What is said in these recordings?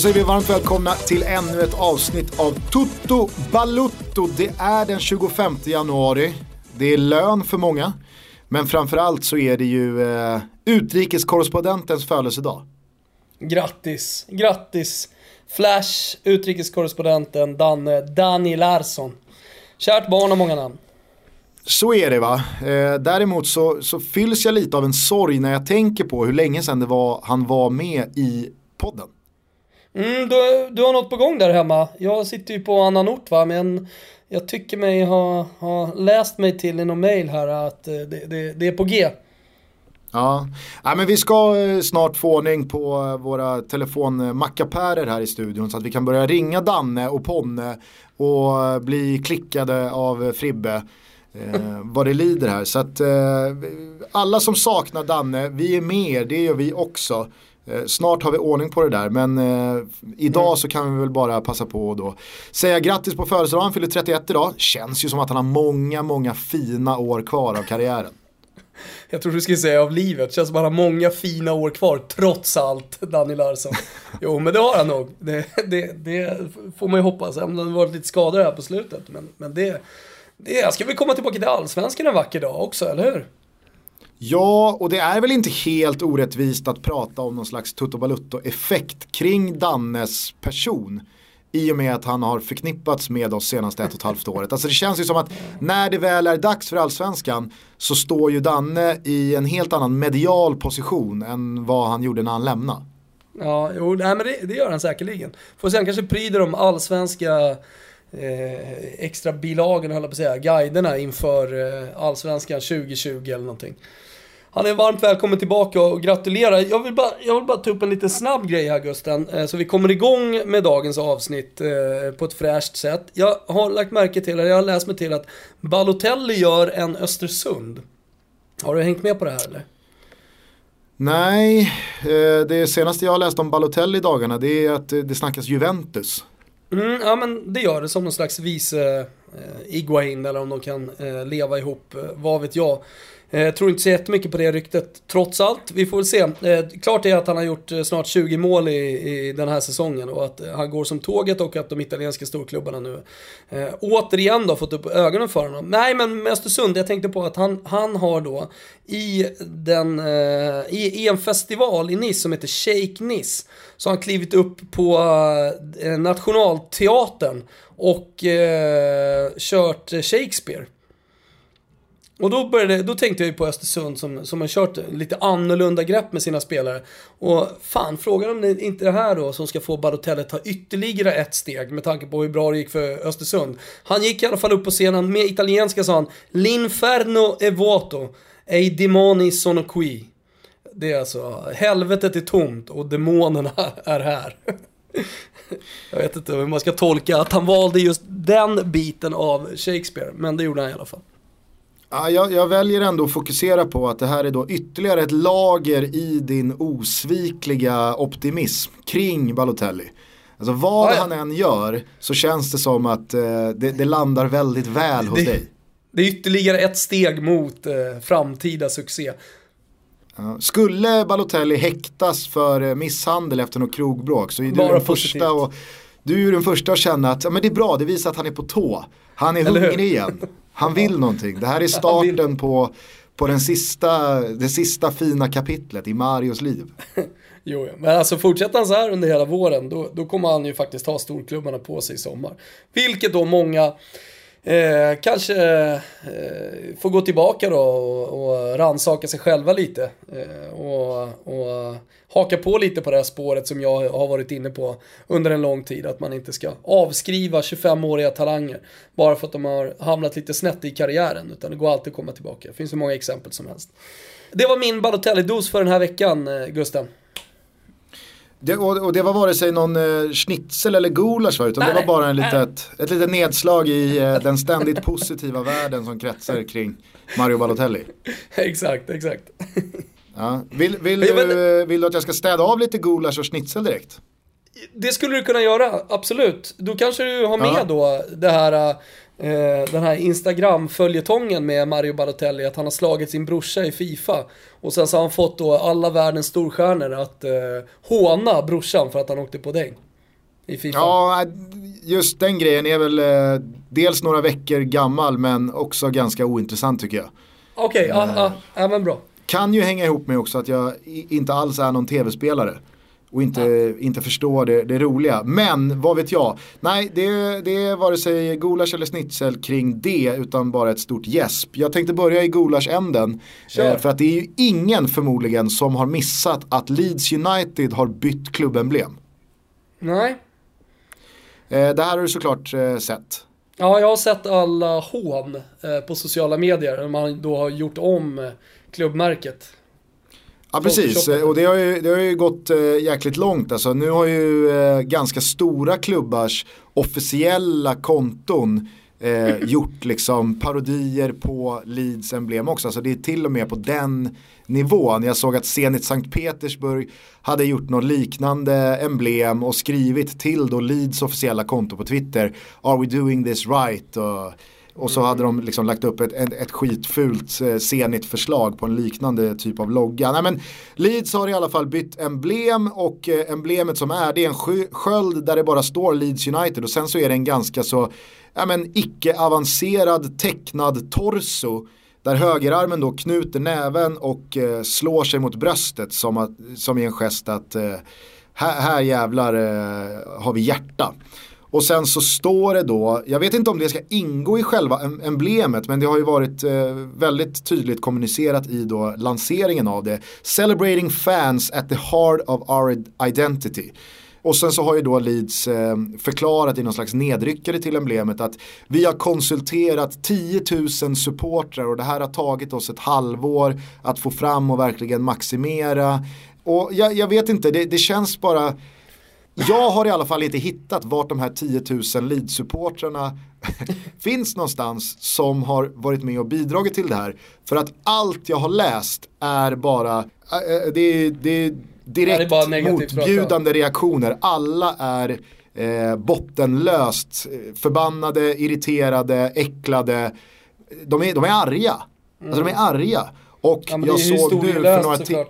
Då säger vi varmt välkomna till ännu ett avsnitt av Tutto Balutto. Det är den 25 januari. Det är lön för många. Men framförallt så är det ju eh, utrikeskorrespondentens födelsedag. Grattis, grattis. Flash, utrikeskorrespondenten Danne, Danny Larsson. Kärt barn har många namn. Så är det va. Eh, däremot så, så fylls jag lite av en sorg när jag tänker på hur länge sedan det var han var med i podden. Mm, du, du har något på gång där hemma. Jag sitter ju på annan ort va, men jag tycker mig ha, ha läst mig till i någon mail här att eh, det, det, det är på G. Ja, ja men vi ska eh, snart få ordning på eh, våra telefonmackapärer här i studion så att vi kan börja ringa Danne och Ponne och bli klickade av Fribbe eh, vad det lider här. Så att eh, alla som saknar Danne, vi är med er. det gör vi också. Eh, snart har vi ordning på det där men eh, idag mm. så kan vi väl bara passa på och då säga grattis på födelsedagen, han fyller 31 idag. Känns ju som att han har många, många fina år kvar av karriären. Jag tror du skulle säga av livet. Känns som att han har många fina år kvar, trots allt, Danny Larsson. Jo, men det har han nog. Det, det, det får man ju hoppas, även om han varit lite skadad här på slutet. Men, men det, det ska vi komma tillbaka till allsvenskan en vacker dag också, eller hur? Ja, och det är väl inte helt orättvist att prata om någon slags tutto effekt kring Dannes person. I och med att han har förknippats med oss senaste ett och ett halvt året. Alltså det känns ju som att när det väl är dags för allsvenskan så står ju Danne i en helt annan medial position än vad han gjorde när han lämnade. Ja, jo, nej, men det, det gör han säkerligen. Får se, han kanske pryder de allsvenska eh, extra bilagorna, höll jag på att säga, guiderna inför eh, allsvenskan 2020 eller någonting. Han är varmt välkommen tillbaka och gratulerar. Jag vill bara, jag vill bara ta upp en liten snabb grej här Gusten, eh, så vi kommer igång med dagens avsnitt eh, på ett fräscht sätt. Jag har lagt märke till, eller jag har läst mig till att Balotelli gör en Östersund. Har du hängt med på det här eller? Nej, eh, det senaste jag läst om Balotelli i dagarna det är att det snackas Juventus. Mm, ja men det gör det som någon slags vice eh, Iguain eller om de kan eh, leva ihop, eh, vad vet jag. Jag tror inte så jättemycket på det ryktet trots allt. Vi får väl se. Eh, klart är att han har gjort eh, snart 20 mål i, i den här säsongen och att han går som tåget och att de italienska storklubbarna nu eh, återigen då fått upp ögonen för honom. Nej men med Östersund, jag tänkte på att han, han har då i, den, eh, i, i en festival i Nice som heter Shake Nice så har han klivit upp på eh, Nationalteatern och eh, kört Shakespeare. Och då, började, då tänkte jag ju på Östersund som, som har kört lite annorlunda grepp med sina spelare. Och fan, frågan om det inte är det här då som ska få Barotelli ta ytterligare ett steg med tanke på hur bra det gick för Östersund. Han gick i alla fall upp på scenen, med italienska sa han L'inferno è vuoto, e i demoni sono qui. Det är alltså, helvetet är tomt och demonerna är här. Jag vet inte hur man ska tolka att han valde just den biten av Shakespeare, men det gjorde han i alla fall. Ja, jag, jag, väljer ändå att fokusera på att det här är då ytterligare ett lager i din osvikliga optimism kring Balotelli. Alltså vad ja, ja. han än gör så känns det som att eh, det, det, landar väldigt väl hos det, dig. Det är ytterligare ett steg mot eh, framtida succé. Skulle Balotelli häktas för eh, misshandel efter något krogbråk så är du den första och du är den första att känna att ja, men det är bra, det visar att han är på tå. Han är hungrig igen. Han vill någonting. Det här är starten på, på den sista, det sista fina kapitlet i Marios liv. jo, men alltså fortsätter han så här under hela våren då, då kommer han ju faktiskt ha storklubbarna på sig i sommar. Vilket då många Eh, kanske eh, få gå tillbaka då och, och ransaka sig själva lite. Eh, och, och haka på lite på det här spåret som jag har varit inne på under en lång tid. Att man inte ska avskriva 25-åriga talanger bara för att de har hamnat lite snett i karriären. Utan det går alltid att komma tillbaka. Det finns hur många exempel som helst. Det var min Balotelli-dos för den här veckan, eh, Gusten. Det, och, och, det var vare sig någon eh, schnitzel eller gulasch va, utan nej, det var bara en litet, ett litet nedslag i eh, den ständigt positiva världen som kretsar kring Mario Balotelli. exakt, exakt. ja. vill, vill, du, vill du att jag ska städa av lite gulasch och schnitzel direkt? Det skulle du kunna göra, absolut. Då kanske du har med ja. då det här eh, den här Instagram-följetongen med Mario Balotelli, att han har slagit sin brorsa i Fifa. Och sen så har han fått då alla världens storstjärnor att eh, håna brorsan för att han åkte på däng. I Fifa. Ja, just den grejen är väl eh, dels några veckor gammal men också ganska ointressant tycker jag. Okej, okay, ja, ja, ja men bra. Kan ju hänga ihop med också att jag inte alls är någon tv-spelare och inte, ja. inte förstår det, det, roliga. Men vad vet jag? Nej, det, det är vare sig gulasch eller snitsel kring det utan bara ett stort gäsp. Jag tänkte börja i gulaschänden. Eh, för att det är ju ingen förmodligen som har missat att Leeds United har bytt klubbemblem. Nej. Eh, det här har du såklart eh, sett. Ja, jag har sett alla hån på sociala medier. Man då har gjort om klubbmärket. Ja precis, och det har ju, det har ju gått äh, jäkligt långt. Alltså, nu har ju äh, ganska stora klubbars officiella konton äh, gjort liksom parodier på Leeds emblem också. Alltså, det är till och med på den nivån. Jag såg att Zenit Sankt Petersburg hade gjort något liknande emblem och skrivit till då Leeds officiella konto på Twitter. Are we doing this right? Och, och så hade de liksom lagt upp ett, ett, ett skitfult eh, senigt förslag på en liknande typ av logga. Nej, men Leeds har i alla fall bytt emblem och eh, emblemet som är det är en sköld där det bara står Leeds United och sen så är det en ganska så ja, men, icke-avancerad tecknad torso där högerarmen då knuter näven och eh, slår sig mot bröstet som, att, som i en gest att eh, här, här jävlar eh, har vi hjärta. Och sen så står det då, jag vet inte om det ska ingå i själva emblemet men det har ju varit eh, väldigt tydligt kommunicerat i då lanseringen av det. Celebrating fans at the heart of our identity. Och sen så har ju då Leeds eh, förklarat i någon slags nedryckare till emblemet att vi har konsulterat 10 000 supportrar och det här har tagit oss ett halvår att få fram och verkligen maximera. Och jag, jag vet inte, det, det känns bara jag har i alla fall inte hittat vart de här 10 000 Leeds-supportrarna finns någonstans som har varit med och bidragit till det här. För att allt jag har läst är bara, äh, det, är, det är direkt det motbjudande reaktioner. Alla är eh, bottenlöst förbannade, irriterade, äcklade. De är, de är arga. Mm. Alltså de är arga. Och ja, jag såg nu för några timmar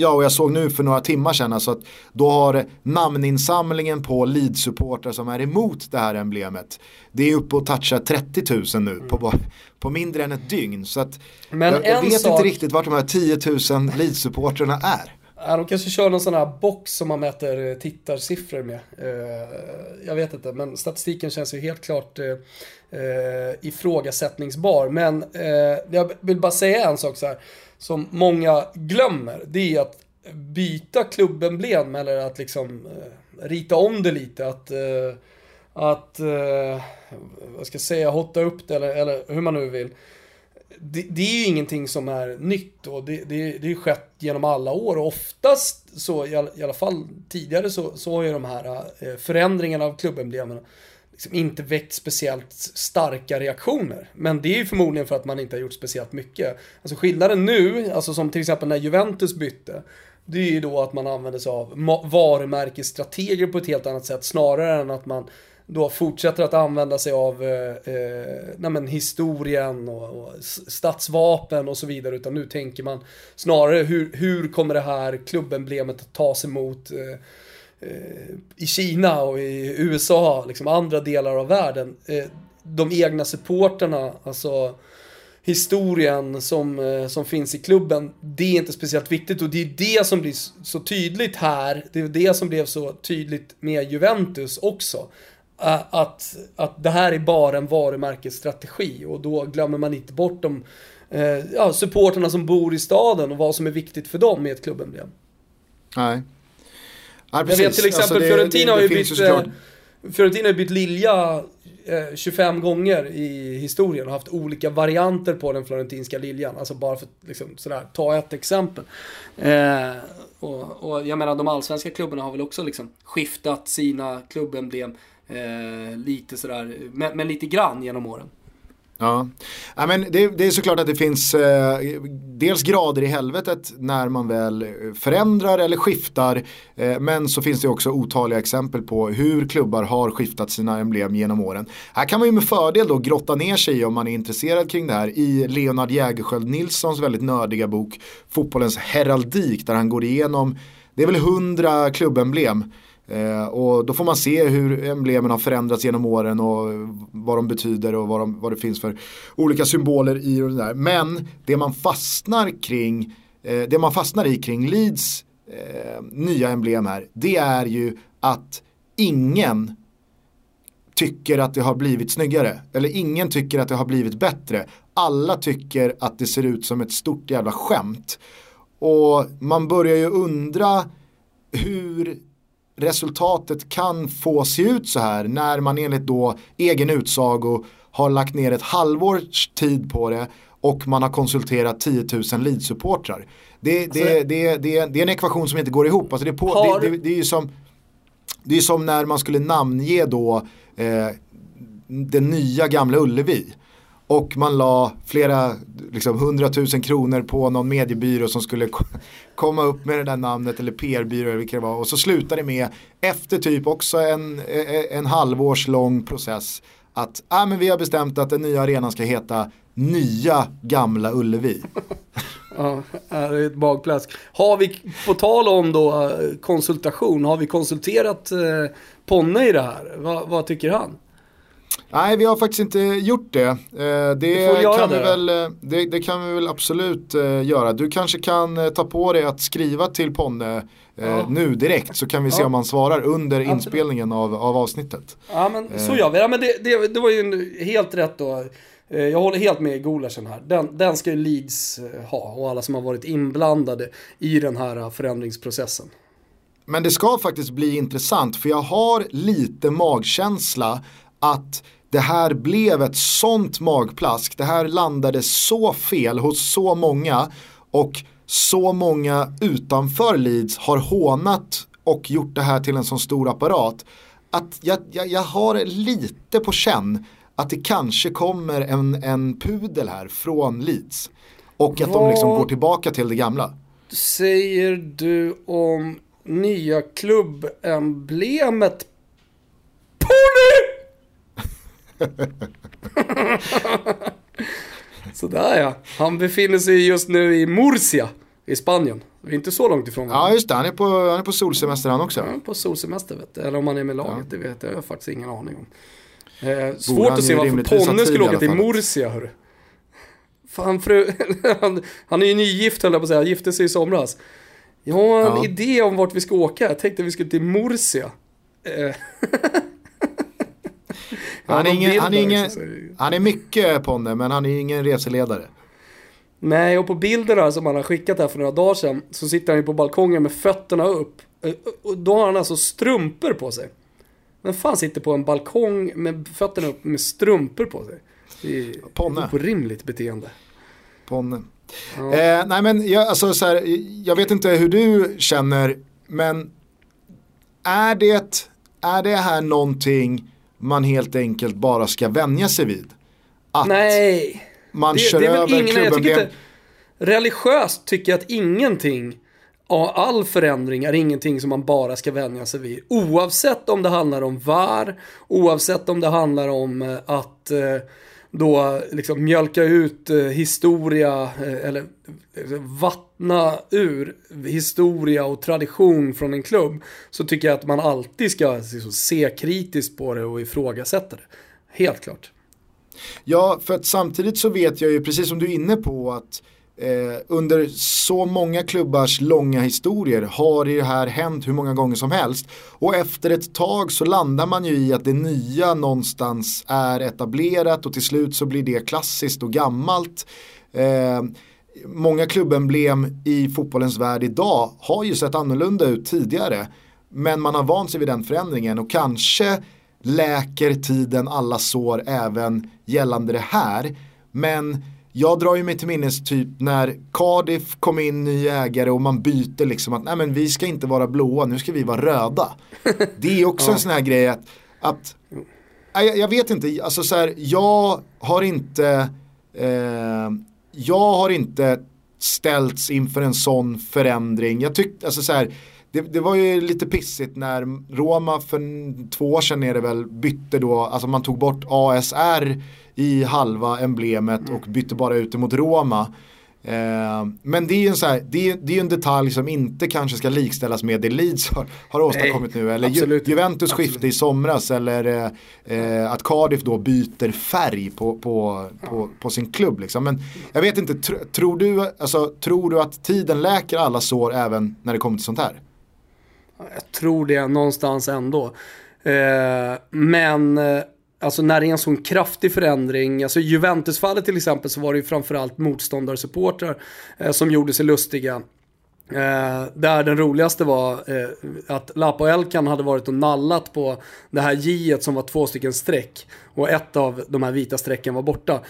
Ja, och jag såg nu för några timmar sedan alltså att då har namninsamlingen på Leeds-supportrar som är emot det här emblemet. Det är uppe och touchar 30 000 nu mm. på, på mindre än ett dygn. Så att Men jag, jag vet sak... inte riktigt vart de här 10 000 Leeds-supportrarna är. Ja, de kanske kör någon sån här box som man mäter eh, tittarsiffror med. Uh, jag vet inte, men statistiken känns ju helt klart uh, ifrågasättningsbar. Men jag vill bara säga en sak så här som många glömmer, det är att byta klubbemblem eller att liksom eh, rita om det lite. Att, eh, att eh, vad ska jag säga, hotta upp det eller, eller hur man nu vill. Det, det, är ju ingenting som är nytt och det, det, det är skett genom alla år och oftast så, i alla, i alla fall tidigare så, så har ju de här eh, förändringarna av klubbemblemen liksom inte väckt speciellt starka reaktioner. Men det är ju förmodligen för att man inte har gjort speciellt mycket. Alltså skillnaden nu, alltså som till exempel när Juventus bytte, det är ju då att man använder sig av varumärkesstrateger på ett helt annat sätt snarare än att man då fortsätter att använda sig av eh, eh, historien och, och statsvapen och så vidare. Utan nu tänker man snarare hur, hur kommer det här klubbemblemet att tas emot eh, Eh, i Kina och i USA, liksom andra delar av världen. Eh, de egna supporterna, alltså historien som, eh, som finns i klubben, det är inte speciellt viktigt och det är det som blir så tydligt här. Det är det som blev så tydligt med Juventus också. Att, att det här är bara en varumärkesstrategi och då glömmer man inte bort de ja, supporterna som bor i staden och vad som är viktigt för dem i ett klubbemblem. Nej, Ja, jag vet till exempel alltså det, Fiorentina har ju bytt, eh, Fiorentina har bytt lilja eh, 25 gånger i historien och haft olika varianter på den florentinska liljan. Alltså bara för att liksom, sådär, ta ett exempel. Eh, och, och, jag menar de allsvenska klubbarna har väl också liksom skiftat sina klubbemblem eh, lite sådär, men, men lite grann genom åren. Ja, ja men det, det, är såklart att det finns eh, dels grader i helvetet när man väl förändrar eller skiftar. Eh, men så finns det också otaliga exempel på hur klubbar har skiftat sina emblem genom åren. Här kan man ju med fördel då grotta ner sig om man är intresserad kring det här i Leonard Jägerskiöld Nilssons väldigt nördiga bok Fotbollens heraldik där han går igenom det är väl hundra klubbemblem Eh, och då får man se hur emblemen har förändrats genom åren och vad de betyder och vad, de, vad det finns för olika symboler i och det där. Men det man fastnar kring, eh, det man fastnar i kring Leeds eh, nya emblem här, det är ju att ingen tycker att det har blivit snyggare. Eller ingen tycker att det har blivit bättre. Alla tycker att det ser ut som ett stort jävla skämt. Och man börjar ju undra hur resultatet kan få se ut så här när man enligt då egen utsago har lagt ner ett halvårs tid på det och man har konsulterat 10 000 leadsupportrar. Det, det, det, det, det, det är en ekvation som inte går ihop. Alltså det, på, har... det, det, är ju som, det är som när man skulle namnge då eh, den nya gamla Ullevi. Och man la flera, liksom hundratusen kronor på någon mediebyrå som skulle komma upp med det där namnet eller PR-byrå eller vilket det var. Och så slutade det med, efter typ också en, e-, en halvårs lång process, att ah, men vi har bestämt att den nya arenan ska heta Nya Gamla Ullevi. ja, det är ett magplask. Har vi, på tal om då eh, konsultation, har vi konsulterat eh, Ponne i det här? Va, vad tycker han? Nej, vi har faktiskt inte gjort det. Eh, det, kan, det. Vi väl, eh, det, det, kan vi väl absolut eh, göra. Du kanske kan ta på dig att skriva till Ponne ja. nu direkt så kan vi se ja. om han svarar under inspelningen av, av avsnittet. Ja, men så gör vi. Ja, men det, det, det var ju helt rätt då. Jag håller helt med Golarsen här. Den, den ska ju Leeds ha och alla som har varit inblandade i den här förändringsprocessen. Men det ska faktiskt bli intressant för jag har lite magkänsla att det här blev ett sånt magplask. Det här landade så fel hos så många och så många utanför Leeds har hånat och gjort det här till en sån stor apparat. Att jag, jag, jag har lite på känn att det kanske kommer en, en pudel här från Leeds. Och att Vad de liksom går tillbaka till det gamla. Säger du om nya klubbemblemet Pony? Sådär ja. Han befinner sig just nu i Murcia i Spanien. Det är inte så långt ifrån Ja just det, han är på, han är på solsemester han också. Ja, på solsemester vet du. Eller om han är med laget, ja. det vet jag. Jag har faktiskt ingen aning om. Eh, svårt att se varför Ponne skulle åka till Murcia hörru. Fan fru, han, han är ju nygift höll jag på att säga, han gifte sig i somras. Jag har en ja. idé om vart vi ska åka, jag tänkte vi skulle till Murcia. Eh. Han är, ingen, han, är ingen, han är mycket Ponne, men han är ingen reseledare. Nej, och på bilderna som han har skickat här för några dagar sedan så sitter han ju på balkongen med fötterna upp. Eh, och då har han alltså strumpor på sig. Men fan sitter på en balkong med fötterna upp med strumpor på sig? Det är Ponne. ett orimligt beteende. Ponne. Ja. Eh, nej men jag, alltså, så här, jag vet inte hur du känner, men är det, är det här någonting man helt enkelt bara ska vänja sig vid. Att Nej. Man det, kör det över ingen, klubben. Jag inte, religiöst tycker jag att ingenting, all förändring är ingenting som man bara ska vänja sig vid. Oavsett om det handlar om VAR, oavsett om det handlar om eh, att eh, då liksom mjölka ut eh, historia eh, eller eh, vattna ur historia och tradition från en klubb så tycker jag att man alltid ska liksom, se kritiskt på det och ifrågasätta det. Helt klart. Ja, för att samtidigt så vet jag ju precis som du är inne på att Eh, under så många klubbars långa historier har det här hänt hur många gånger som helst. Och efter ett tag så landar man ju i att det nya någonstans är etablerat och till slut så blir det klassiskt och gammalt. Eh, många klubbemblem i fotbollens värld idag har ju sett annorlunda ut tidigare. Men man har vant sig vid den förändringen och kanske läker tiden alla sår även gällande det här. Men jag drar ju mig till minnes typ när Cardiff kom in ny ägare och man byter liksom att nej men vi ska inte vara blåa, nu ska vi vara röda. Det är också ja. en sån här grej att, att jag, jag vet inte, alltså så här, jag har inte, eh, jag har inte ställts inför en sån förändring. Jag tyckte, alltså så här, det, det, var ju lite pissigt när Roma för två år sedan är det väl bytte då, alltså man tog bort ASR i halva emblemet och bytte bara ut det mot Roma. Eh, men det är ju en, så här, det är, det är en detalj som inte kanske ska likställas med det Leeds har, har åstadkommit Nej, nu. Eller Ju, Juventus absolut. skifte i somras eller eh, att Cardiff då byter färg på, på, på, på sin klubb. Liksom. Men jag vet inte, tr tror, du, alltså, tror du att tiden läker alla sår även när det kommer till sånt här? Jag tror det någonstans ändå. Eh, men eh, Alltså när det är en sån kraftig förändring, alltså Juventus-fallet till exempel så var det ju framförallt motståndarsupportrar eh, som gjorde sig lustiga. Eh, där den roligaste var eh, att Lapo Elkan hade varit och nallat på det här J som var två stycken streck och ett av de här vita strecken var borta.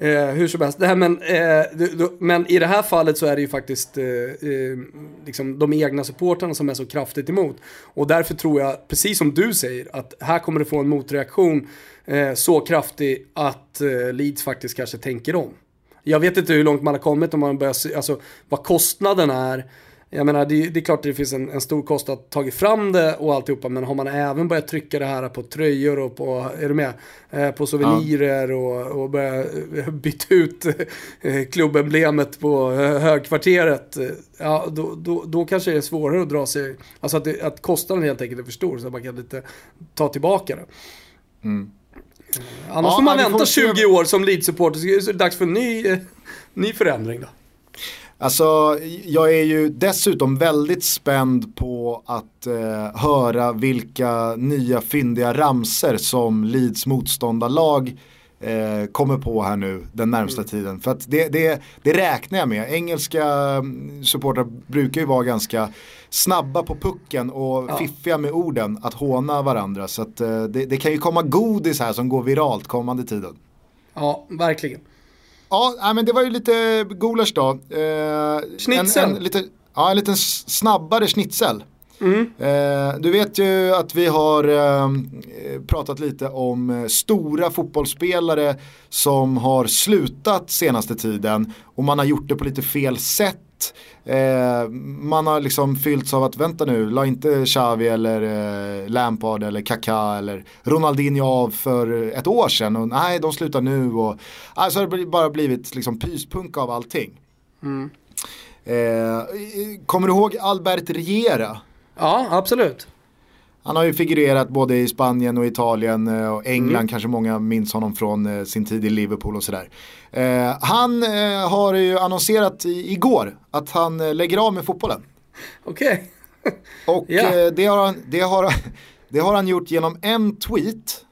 Eh, hur som helst, det här, men, eh, du, du, men i det här fallet så är det ju faktiskt eh, eh, liksom de egna supportrarna som är så kraftigt emot. Och därför tror jag, precis som du säger, att här kommer det få en motreaktion eh, så kraftig att eh, Leeds faktiskt kanske tänker om. Jag vet inte hur långt man har kommit om man börjar se, alltså vad kostnaden är jag menar, det, det är klart att det finns en, en stor kostnad att tagit fram det och alltihopa, men har man även börjat trycka det här på tröjor och på, är du med? Eh, på souvenirer ja. och, och börjat eh, byta ut eh, klubbemblemet på eh, högkvarteret. Ja, då, då, då kanske det är svårare att dra sig, alltså att, det, att kostnaden helt enkelt är för stor så att man kan lite ta tillbaka det. Mm. Annars ja, får man vänta 20 år som Leeds-supporter så är det dags för en ny, ny förändring då. Alltså, jag är ju dessutom väldigt spänd på att eh, höra vilka nya fyndiga ramser som Leeds motståndarlag eh, kommer på här nu den närmsta mm. tiden. För att det, det, det räknar jag med. Engelska mm, supportrar brukar ju vara ganska snabba på pucken och ja. fiffiga med orden att håna varandra. Så att, eh, det, det kan ju komma godis här som går viralt kommande tiden. Ja, verkligen. Ja, men det var ju lite gulasch då. Eh, schnitzel. En, en, lite, ja, en lite snabbare schnitzel. Mm. Eh, du vet ju att vi har eh, pratat lite om eh, stora fotbollsspelare som har slutat senaste tiden och man har gjort det på lite fel sätt Eh, man har liksom fyllts av att vänta nu, la inte Xavi eller eh, Lampard eller Kaká eller Ronaldinho av för ett år sedan och nej de slutar nu och alltså det har bara blivit liksom pyspunka av allting. Mm. Eh, kommer du ihåg Albert Riera? Ja, absolut. Han har ju figurerat både i Spanien och Italien eh, och England mm. kanske många minns honom från eh, sin tid i Liverpool och sådär. Eh, han har ju annonserat igår att han lägger av med fotbollen. Okej. Okay. och yeah. det, har han, det, har, det har han gjort genom en tweet.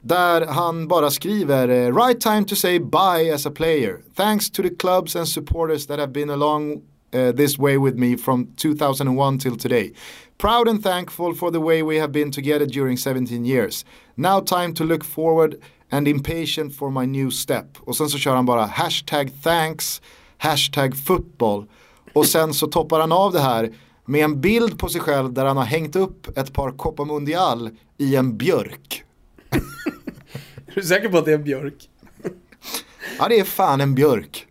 Där han bara skriver Right time to say bye as a player. Thanks to the clubs and supporters that have been along uh, this way with me from 2001 till today. Proud and thankful for the way we have been together during 17 years. Now time to look forward and impatient for my new step. Och sen så kör han bara hashtag thanks, hashtag football. Och sen så toppar han av det här med en bild på sig själv där han har hängt upp ett par Copa Mundial i en björk. är du säker på att det är en björk? ja, det är fan en björk.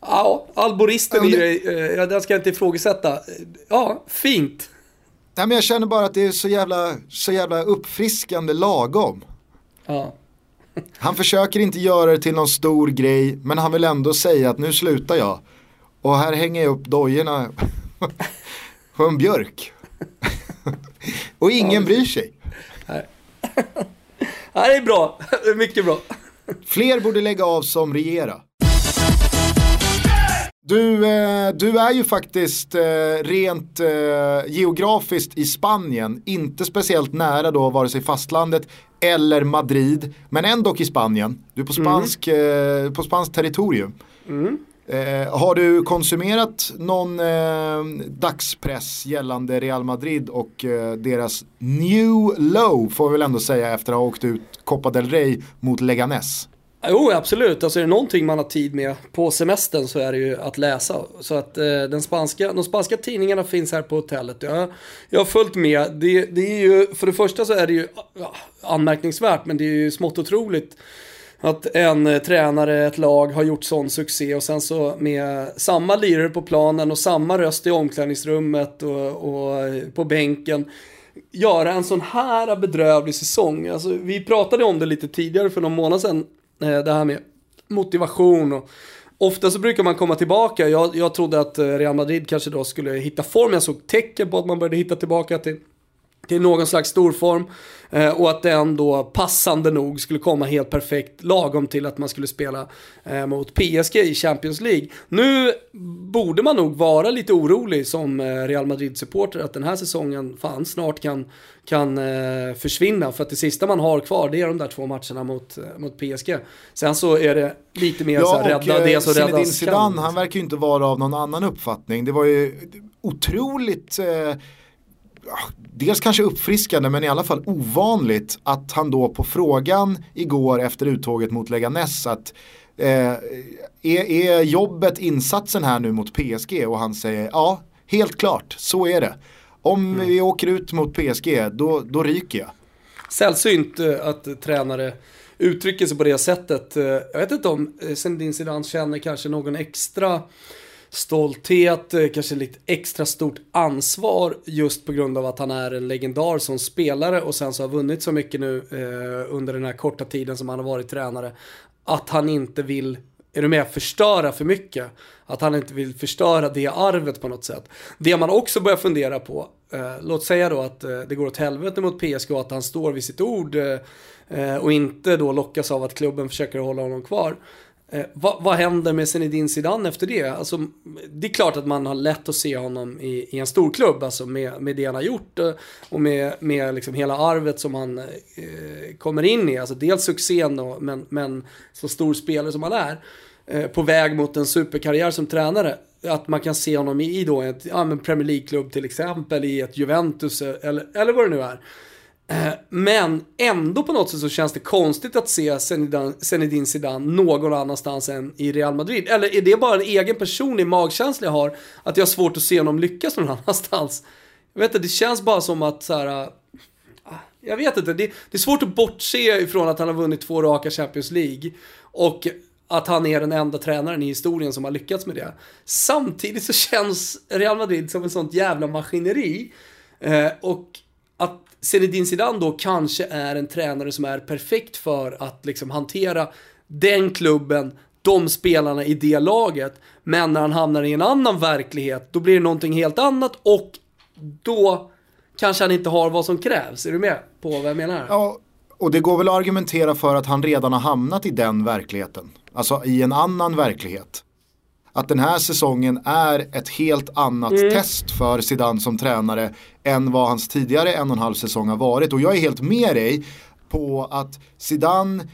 Ja, alboristen i dig, eh, den ska jag inte ifrågasätta. Ja, fint. Nej, men jag känner bara att det är så jävla, så jävla uppfriskande lagom. Ja. Han försöker inte göra det till någon stor grej, men han vill ändå säga att nu slutar jag. Och här hänger jag upp dojorna på en björk. Och ingen bryr sig. Nej. det är bra, mycket bra. Fler borde lägga av som regera. Du, eh, du är ju faktiskt eh, rent eh, geografiskt i Spanien, inte speciellt nära då vare sig fastlandet eller Madrid, men ändå i Spanien. Du är på, mm. spansk, mm. på spanskt territorium. Mm. har du konsumerat någon dagspress gällande Real Madrid och deras new low får vi väl ändå säga efter att ha åkt ut Copa del Rey mot Leganes? Jo, absolut. Alltså är det någonting man har tid med på semestern så är det ju att läsa. Så att eh, den spanska, de spanska tidningarna finns här på hotellet. Jag, jag har följt med. Det, det är ju, för det första så är det ju ja, anmärkningsvärt, men det är ju smått otroligt att en eh, tränare, ett lag har gjort sån succé och sen så med samma lirare på planen och samma röst i omklädningsrummet och, och eh, på bänken göra en sån här bedrövlig säsong. Alltså, vi pratade om det lite tidigare för någon månad sedan, Eh, det här med motivation och Ofta så brukar man komma tillbaka. Jag, jag trodde att eh, Real Madrid kanske då skulle hitta form. Jag såg tecken på att man började hitta tillbaka till till någon slags storform. Eh, och att den då passande nog skulle komma helt perfekt lagom till att man skulle spela eh, mot PSG i Champions League. Nu borde man nog vara lite orolig som eh, Real Madrid-supporter att den här säsongen fan snart kan, kan eh, försvinna. För att det sista man har kvar det är de där två matcherna mot, eh, mot PSG. Sen så är det lite mer ja, så här, rädda det som räddas Zidane, kan. han verkar ju inte vara av någon annan uppfattning. Det var ju otroligt eh dels kanske uppfriskande men i alla fall ovanligt att han då på frågan igår efter uttåget mot Leganes att eh, är, är jobbet insatsen här nu mot PSG och han säger ja, helt klart, så är det. Om mm. vi åker ut mot PSG, då, då ryker jag. Sällsynt eh, att tränare uttrycker sig på det sättet. Eh, jag vet inte om eh, Zinedine Zidane känner kanske någon extra stolthet, eh, kanske lite extra stort ansvar just på grund av att han är en legendar som spelare och sen så har vunnit så mycket nu eh, under den här korta tiden som han har varit tränare. Att han inte vill, är du med, förstöra för mycket. Att han inte vill förstöra det arvet på något sätt. Det man också börjar fundera på, eh, låt säga då att eh, det går åt helvete mot PSG och att han står vid sitt ord eh, eh, och inte då lockas av att klubben försöker hålla honom kvar. Eh, vad, vad, händer med Zinedine Zidane efter det? Alltså, det är klart att man har lätt att se honom i, i en stor klubb, alltså med, med det han har gjort eh, och med, med liksom hela arvet som han eh, kommer in i. Alltså dels succén, och, men, men så stor spelare som han är, eh, på väg mot en superkarriär som tränare. Att man kan se honom i, i då ett ja, Premier League-klubb till exempel, i ett Juventus eh, eller, eller vad det nu är. Eh, men ändå på något sätt så känns det konstigt att se Zinedine Zidane någon annanstans än i Real Madrid. Eller är det bara en egen personlig magkänsla jag har? Att jag har svårt att se honom lyckas någon annanstans. Jag vet inte, det känns bara som att så här, ah, Jag vet inte, det, det är svårt att bortse ifrån att han har vunnit två raka Champions League. Och att han är den enda tränaren i historien som har lyckats med det. Samtidigt så känns Real Madrid som ett sånt jävla maskineri. Eh, och Zinedine Zidane då kanske är en tränare som är perfekt för att liksom hantera den klubben, de spelarna i det laget. Men när han hamnar i en annan verklighet, då blir det någonting helt annat och då kanske han inte har vad som krävs. Är du med på vad jag menar? Ja, och det går väl att argumentera för att han redan har hamnat i den verkligheten. Alltså i en annan verklighet att den här säsongen är ett helt annat mm. test för Zidane som tränare än vad hans tidigare en och en halv säsong har varit. Och jag är helt med dig på att Zidane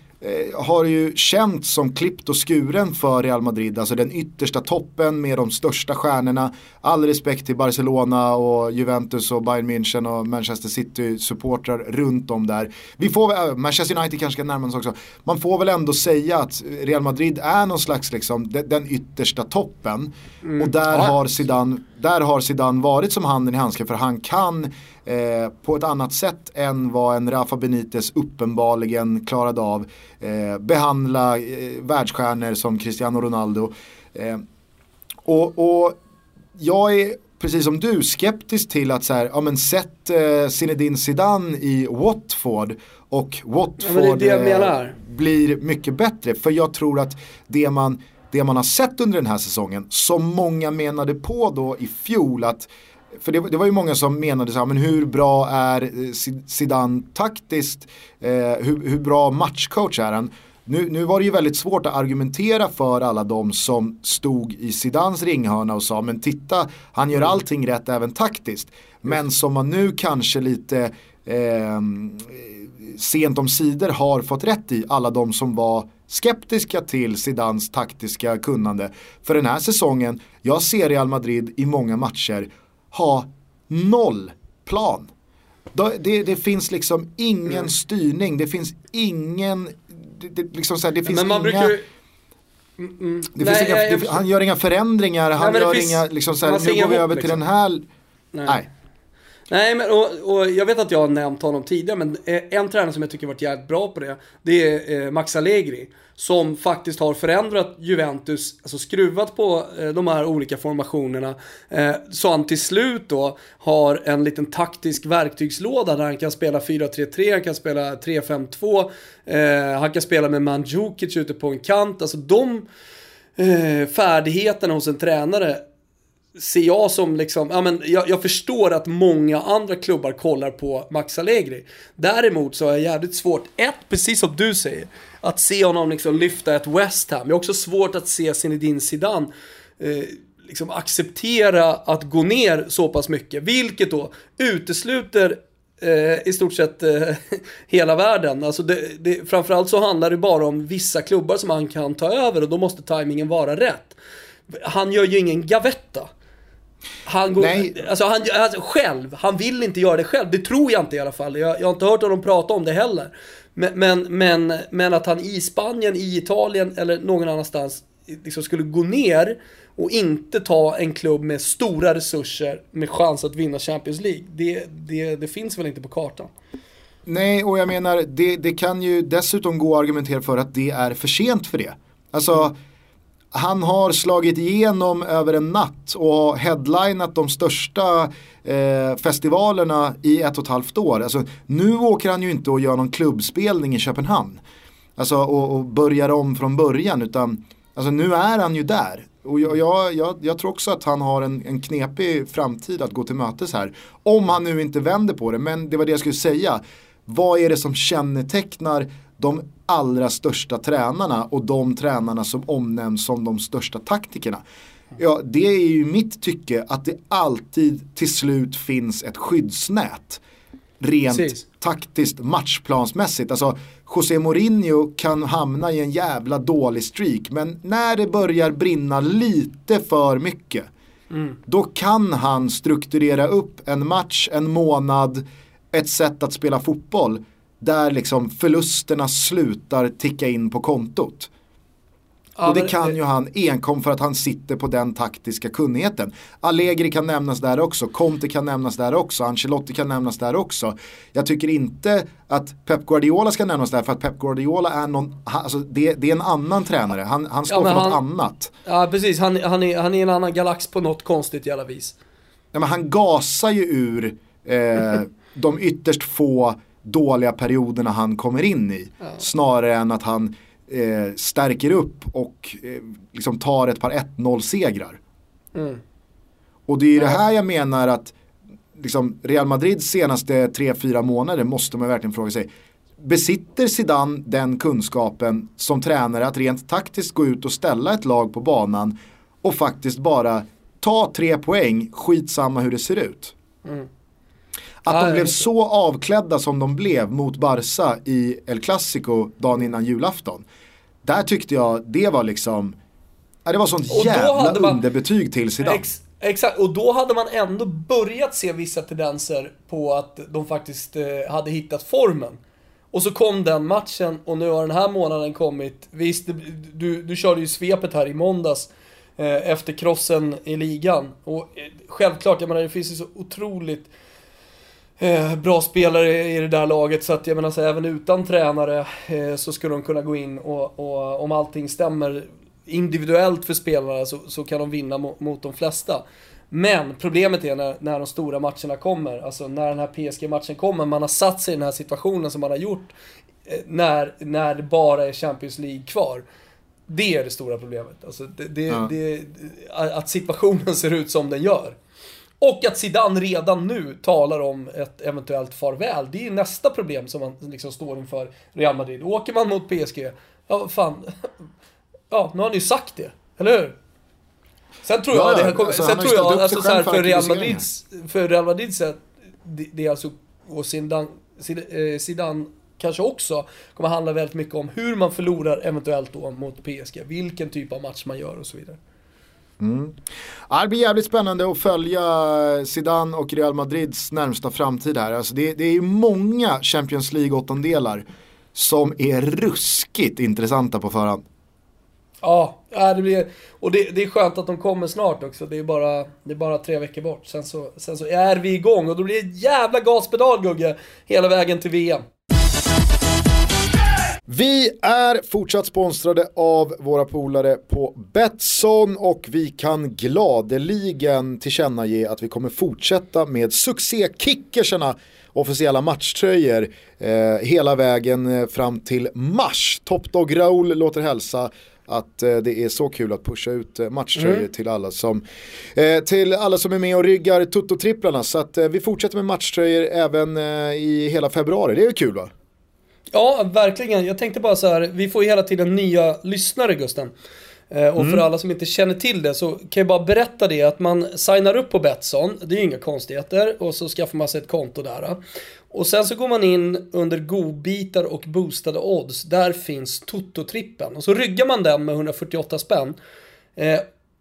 har ju känts som klippt och skuren för Real Madrid, alltså den yttersta toppen med de största stjärnorna. All respekt till Barcelona och Juventus och Bayern München och Manchester City-supportrar runt om där. Vi får, äh, Manchester United kanske ska närma oss också. Man får väl ändå säga att Real Madrid är någon slags liksom, den yttersta toppen. Mm. Och där, ja. har Zidane, där har Zidane varit som handen i handsken för han kan eh, på ett annat sätt än vad en Rafa Benitez uppenbarligen klarade av. Eh, behandla eh, världsstjärnor som Cristiano Ronaldo. Eh, och, och jag är precis som du skeptisk till att så här, ja men sätt eh, Zinedine Zidane i Watford och Watford ja, det det eh, blir mycket bättre. För jag tror att det man, det man har sett under den här säsongen, som många menade på då i fjol att för det, det, var ju många som menade så här, men hur bra är eh, Zidane taktiskt? Eh, hur, hur, bra matchcoach är han? Nu, nu var det ju väldigt svårt att argumentera för alla de som stod i Zidans ringhörna och sa men titta, han gör allting rätt även taktiskt. Men som man nu kanske lite eh, sent om sidor har fått rätt i, alla de som var skeptiska till Zidans taktiska kunnande. För den här säsongen, jag ser Real Madrid i många matcher ha noll plan. Det, det finns liksom ingen mm. styrning, det finns ingen det, det, liksom så här, det finns Men man inga... brukar Mm, mm. Det Nej, finns inga, jag- jag han gör inga förändringar, han det gör finns- inga, liksom så här, nu går vi över till liksom. den här, Nej. nej. Nej, men och, och jag vet att jag har nämnt honom tidigare, men eh, en tränare som jag tycker varit jävligt bra på det, det är eh, Max Allegri. Som faktiskt har förändrat Juventus, alltså skruvat på eh, de här olika formationerna. Eh, så han till slut då har en liten taktisk verktygslåda där han kan spela 4-3-3, han kan spela 3-5-2, eh, han kan spela med Mandzukic ute på en kant. Alltså de färdigheterna hos en tränare ser jag som liksom, ja men jag, jag förstår att många andra klubbar kollar på Max Allegri. Däremot så är jag jävligt svårt, ett, precis som du säger, att se honom liksom lyfta ett West Ham. Jag har också svårt att se Zinedine Zidane eh, liksom acceptera att gå ner så pass mycket, vilket då utesluter eh, i stort sett eh, hela världen. Alltså det, det, framförallt så handlar det bara om vissa klubbar som han kan ta över och då måste tajmingen vara rätt. Han gör ju ingen gavetta. Han går, Nej. alltså han, alltså själv, han vill inte göra det själv. Det tror jag inte i alla fall. Jag, jag har inte hört honom prata om det heller. Men, men, men, men att han i Spanien, i Italien eller någon annanstans liksom skulle gå ner och inte ta en klubb med stora resurser med chans att vinna Champions League. Det, det, det finns väl inte på kartan. Nej, och jag menar, det, det kan ju dessutom gå att argumentera för att det är för sent för det. Alltså, han har slagit igenom över en natt och headlinat de största eh, festivalerna i ett och ett halvt år. Alltså, nu åker han ju inte och gör någon klubbspelning i Köpenhamn. Alltså, och, och börjar om från början, utan alltså, nu är han ju där. Och jag, jag, jag, jag tror också att han har en, en knepig framtid att gå till mötes här. Om han nu inte vänder på det, men det var det jag skulle säga. Vad är det som kännetecknar de allra största tränarna och de tränarna som omnämns som de största taktikerna? Ja, det är ju mitt tycke att det alltid till slut finns ett skyddsnät. Rent Precis. taktiskt matchplansmässigt. Alltså José Mourinho kan hamna i en jävla dålig streak men när det börjar brinna lite för mycket då kan han strukturera upp en match, en månad, ett sätt att spela fotboll där liksom förlusterna slutar ticka in på kontot. Ja, och det kan ju han enkom för att han sitter på den taktiska kunnigheten. Allegri kan nämnas där också, Conte kan nämnas där också, Ancelotti kan nämnas där också. Jag tycker inte att Pep Guardiola ska nämnas där för att Pep Guardiola är någon, alltså det, det är en annan tränare, han, han står men för något han- annat. Ja, precis. Han, han, är, han är en annan galax på något konstigt jävla vis. Ja, men han gasar ju ur eh, de ytterst få dåliga perioderna han kommer in i. Snarare än att han eh, stärker upp och eh, liksom tar ett par 1-0 segrar. Mm. Och det är ju det här jag menar att liksom, Real Madrids senaste 3-4 månader måste man verkligen fråga sig. Besitter Zidane den kunskapen som tränare att rent taktiskt gå ut och ställa ett lag på banan och faktiskt bara ta tre poäng, skitsamma hur det ser ut. Att de blev så avklädda som de blev mot Barca i El Clasico dagen innan julafton. Där tyckte jag det var liksom, det var sånt jävla man- underbetyg till Zidane. Ex, exakt, och då hade man ändå börjat se vissa tendenser på att de faktiskt eh, hade hittat formen. Och så kom den matchen och nu har den här månaden kommit. Visst, du, du körde ju svepet här i måndags eh, efter krossen i ligan. Och eh, självklart, jag menar det finns ju så otroligt eh, bra spelare i det där laget så att jag menar så även utan tränare eh, så skulle de kunna gå in och, och om allting stämmer individuellt för spelarna så, så kan de vinna mot, mot de flesta. Men problemet är när, när de stora matcherna kommer, alltså när den här PSG-matchen kommer, man har satt sig i den här situationen som man har gjort eh, när, när det bara är Champions League kvar. Det är det stora problemet. Alltså det, det, Ja. det, att situationen ser ut som den gör. Och att Zidane redan nu talar om ett eventuellt farväl. Det är nästa problem som man liksom står inför Real Madrid. Åker man mot PSG, ja fan. Ja, nu har ni ju sagt det. Eller hur? Sen tror jag, Ja, det ja, här kommer, alltså, sen han tror jag, alltså så här, för Real. Madrids, för Real Madrids det, det är alltså, och Zidane, eh, Zidane kanske också kommer handla väldigt mycket om hur man förlorar eventuellt då mot PSG. Vilken typ av match man gör och så vidare. Mm. Ja, det blir jävligt spännande att följa Zidane och Real Madrids närmsta framtid här. Alltså det, det är ju många Champions League åttondelar som är ruskigt intressanta på förhand. Ja, äh, det blir, och det, det, är skönt att de kommer snart också. Det är bara, det är bara tre veckor bort. Sen så, sen så är vi igång och då blir det jävla gaspedal Gugge, hela vägen till VM. Vi är fortsatt sponsrade av våra polare på Betsson och vi kan gladeligen tillkännage att vi kommer fortsätta med succékickerserna officiella matchtröjor eh, hela vägen eh, fram till mars. Top Dog Raoul låter hälsa att eh, det är så kul att pusha ut eh, matchtröjor mm. till, alla som, eh, till alla som är med och ryggar Toto-tripplarna. Så att vi fortsätter med matchtröjor även i hela februari, det är kul va? Ja, verkligen. Jag tänkte bara så här, vi får ju hela tiden nya lyssnare Gusten. Och mm. för alla som inte känner till det så kan jag bara berätta det att man signar upp på Betsson, det är ju inga konstigheter, och så skaffar man sig ett konto där. Och sen så går man in under godbitar och boostade odds. Där finns Toto-trippen. Och så ryggar man den med 148 spänn.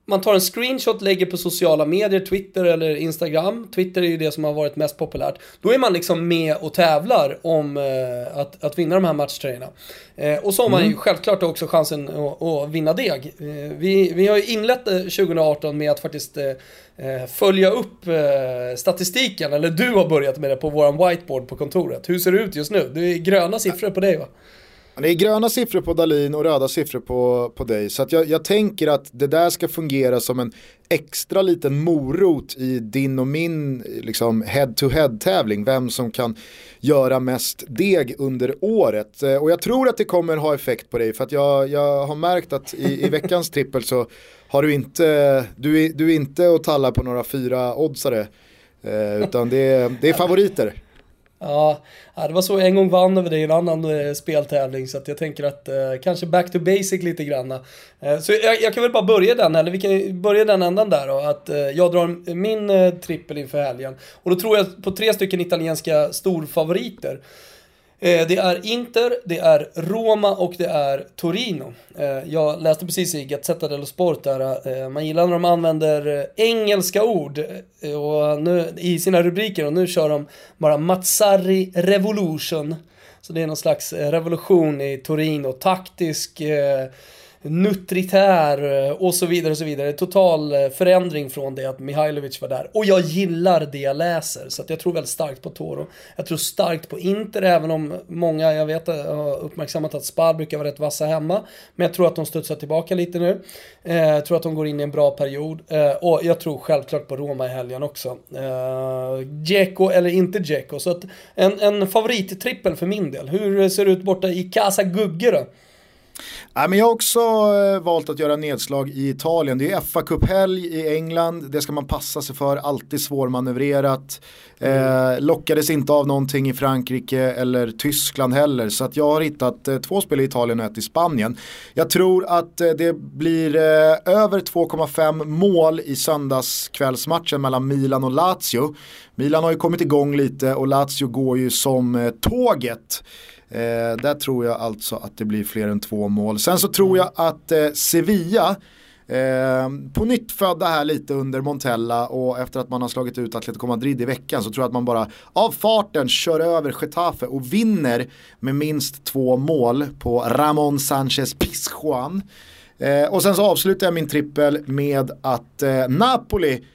Man tar en screenshot, lägger på sociala medier, Twitter eller Instagram. Twitter är ju det som har varit mest populärt. Då är man liksom med och tävlar om eh, att, att vinna de här matchtröjorna. Eh, och så har man mm. ju självklart också chansen att, att vinna deg. Eh, vi, vi har ju inlett 2018 eh, med att faktiskt eh, eh, följa upp statistiken, eller du har börjat med det på våran whiteboard på kontoret. Hur ser det ut just nu? Det är gröna siffror på dig va? Det är gröna siffror på Dalin och röda siffror på, på dig. Så jag, jag, tänker att det där ska fungera som en extra liten morot i din och min liksom, head-to-head tävling. Vem som kan göra mest deg under året. Eh, och jag tror att det kommer ha effekt på dig. För att jag, jag har märkt att i, i veckans trippel så har du inte, du är, du är inte och tallar på några fyra oddsare. Eh, utan det, det är favoriter. Ja, det var så jag en gång vann över dig i en annan eh, speltävling så att jag tänker att eh, kanske back to basic lite grann. Eh, så jag, jag, kan väl bara börja den, eller vi kan börja den ändan där då, att eh, jag drar min eh, trippel inför helgen. Och då tror jag på tre stycken italienska storfavoriter. Eh, det är Inter, det är Roma och det är Torino. Eh, jag läste precis i Gazzetta dello Sport där, eh, man gillar när de använder engelska ord och nu, i sina rubriker och nu kör de bara Mazzarri Revolution. Så det är någon slags revolution i Torino, taktisk nutritär eh, och så vidare och så vidare. Total eh, förändring från det att Mihailovic var där. Och jag gillar det jag läser, så att jag tror väldigt starkt på Toro. Jag tror starkt på Inter, även om många, jag vet, eh, har uppmärksammat att Spar brukar vara rätt vassa hemma. Men jag tror att de studsar tillbaka lite nu. Jag tror att de går in i en bra period. och jag tror självklart på Roma i helgen också. Dzeko eller inte Dzeko. Så att en, en favorittrippel för min del. Hur ser det ut borta i Casa Gugge då? Nej, men jag har också eh, valt att göra nedslag i Italien. Det är fa Cup-helg i England, det ska man passa sig för, alltid svårmanövrerat. Eh, lockades inte av någonting i Frankrike eller Tyskland heller. Så att jag har hittat eh, två spel i Italien och ett i Spanien. Jag tror att eh, det blir eh, över 2,5 mål i söndagskvällsmatchen mellan Milan och Lazio. Milan har ju kommit igång lite och Lazio går ju som eh, tåget. Eh, där tror jag alltså att det blir fler än två mål. Sen så tror jag att eh, Sevilla Eh, på nytt födda här lite under Montella och efter att man har slagit ut Atletico Madrid i veckan så tror jag att man bara av farten kör över Getafe och vinner med minst två mål på Ramon Sanchez Pizjuan. Eh, och sen så avslutar jag min trippel med att eh, Napoli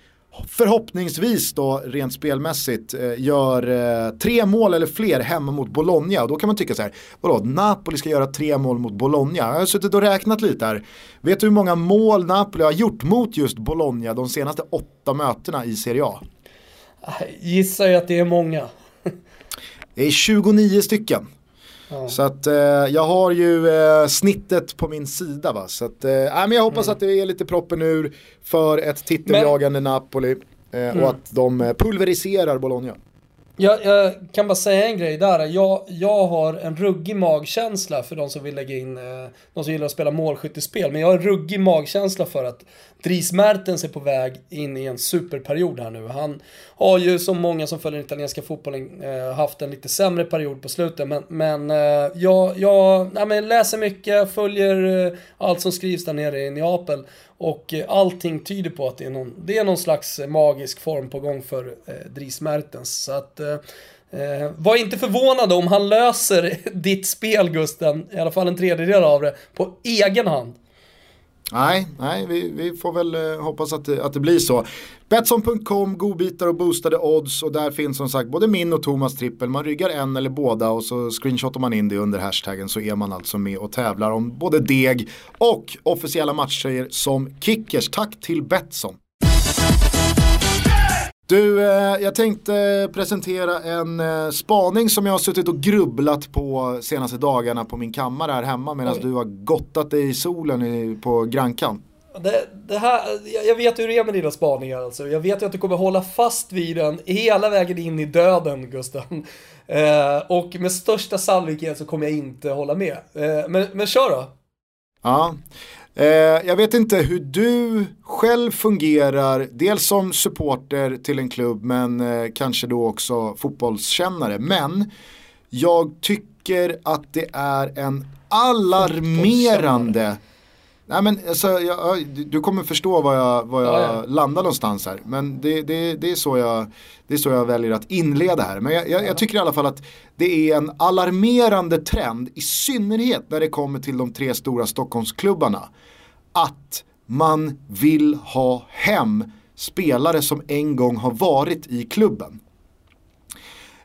förhoppningsvis då rent spelmässigt eh, gör eh, tre mål eller fler hemma mot Bologna. Och då kan man tycka så här, vadå, Napoli ska göra tre mål mot Bologna? Jag har suttit och räknat lite här. Vet du hur många mål Napoli har gjort mot just Bologna de senaste åtta mötena i Serie A? Gissar jag att det är många. det är 29 stycken. Så att eh, jag har ju eh, snittet på min sida va. Så att, eh, men jag hoppas mm. att det är lite proppen ur för ett titeljagande men... Napoli. Eh, mm. Och att de eh, pulveriserar Bologna. Jag, jag, kan bara säga en grej där. Jag, jag har en ruggig magkänsla för de som vill lägga in, eh, de som gillar att spela målskyttespel. Men jag har en ruggig magkänsla för att Dries Mertens är på väg in i en superperiod här nu. Han har ju som många som följer den italienska fotbollen eh, haft en lite sämre period på slutet. Men, men eh, jag, jag nej, men läser mycket, följer allt som skrivs där nere i Neapel. Och eh, allting tyder på att det är någon, det är någon slags eh, magisk form på gång för eh, Dries Mertens. Så att, eh, eh, var inte förvånad om han löser ditt spel Gusten, i alla fall en tredjedel av det, på egen hand. Nej, nej vi, vi får väl eh, hoppas att det, att det blir så. Betsson.com, godbitar och boostade odds och där finns som sagt både min och Thomas trippel. Man ryggar en eller båda och så screenshotar man in det under hashtaggen så är man alltså med och tävlar om både deg och officiella matcher som kickers. Tack till Betsson. Du, eh, jag tänkte presentera en eh, spaning som jag har suttit och grubblat på senaste dagarna på min kammare här hemma medan du har gottat dig i solen på Grankan. Det, det här, jag vet hur det är med dina spaningar alltså. Jag vet ju att du kommer hålla fast vid den hela vägen in i döden, Gusten. Eh, och med största sannolikhet så kommer jag inte hålla med. Eh, men, men kör då. Ja, jag vet inte hur du själv fungerar, dels som supporter till en klubb men eh, kanske då också fotbollskännare. Men jag tycker att det är en alarmerande Nej men alltså, jag, du kommer förstå var jag, var jag ja, ja. landar någonstans här. Men det, det, det, är så jag, det är så jag väljer att inleda här. Men jag, jag, jag, tycker i alla fall att det är en alarmerande trend. I synnerhet när det kommer till de tre stora Stockholmsklubbarna. Att man vill ha hem spelare som en gång har varit i klubben.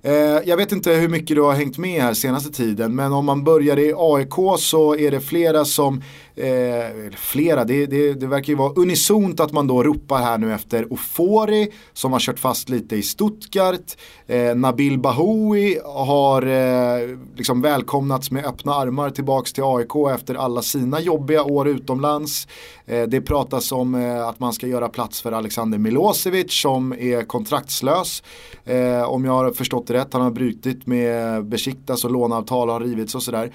Eh, jag vet inte hur mycket du har hängt med här senaste tiden men om man börjar i AIK så är det flera som Eh, flera, det, det, det, verkar ju vara unisont att man då ropar här nu efter Ofori som har kört fast lite i Stuttgart. Eh, Nabil Bahoui har eh, liksom välkomnats med öppna armar tillbaks till AIK efter alla sina jobbiga år utomlands. Eh, det pratas om eh, att man ska göra plats för Alexander Milosevic som är kontraktslös. Eh, om jag har förstått det rätt, han har brutit med Besiktas och låneavtal har rivits och sådär.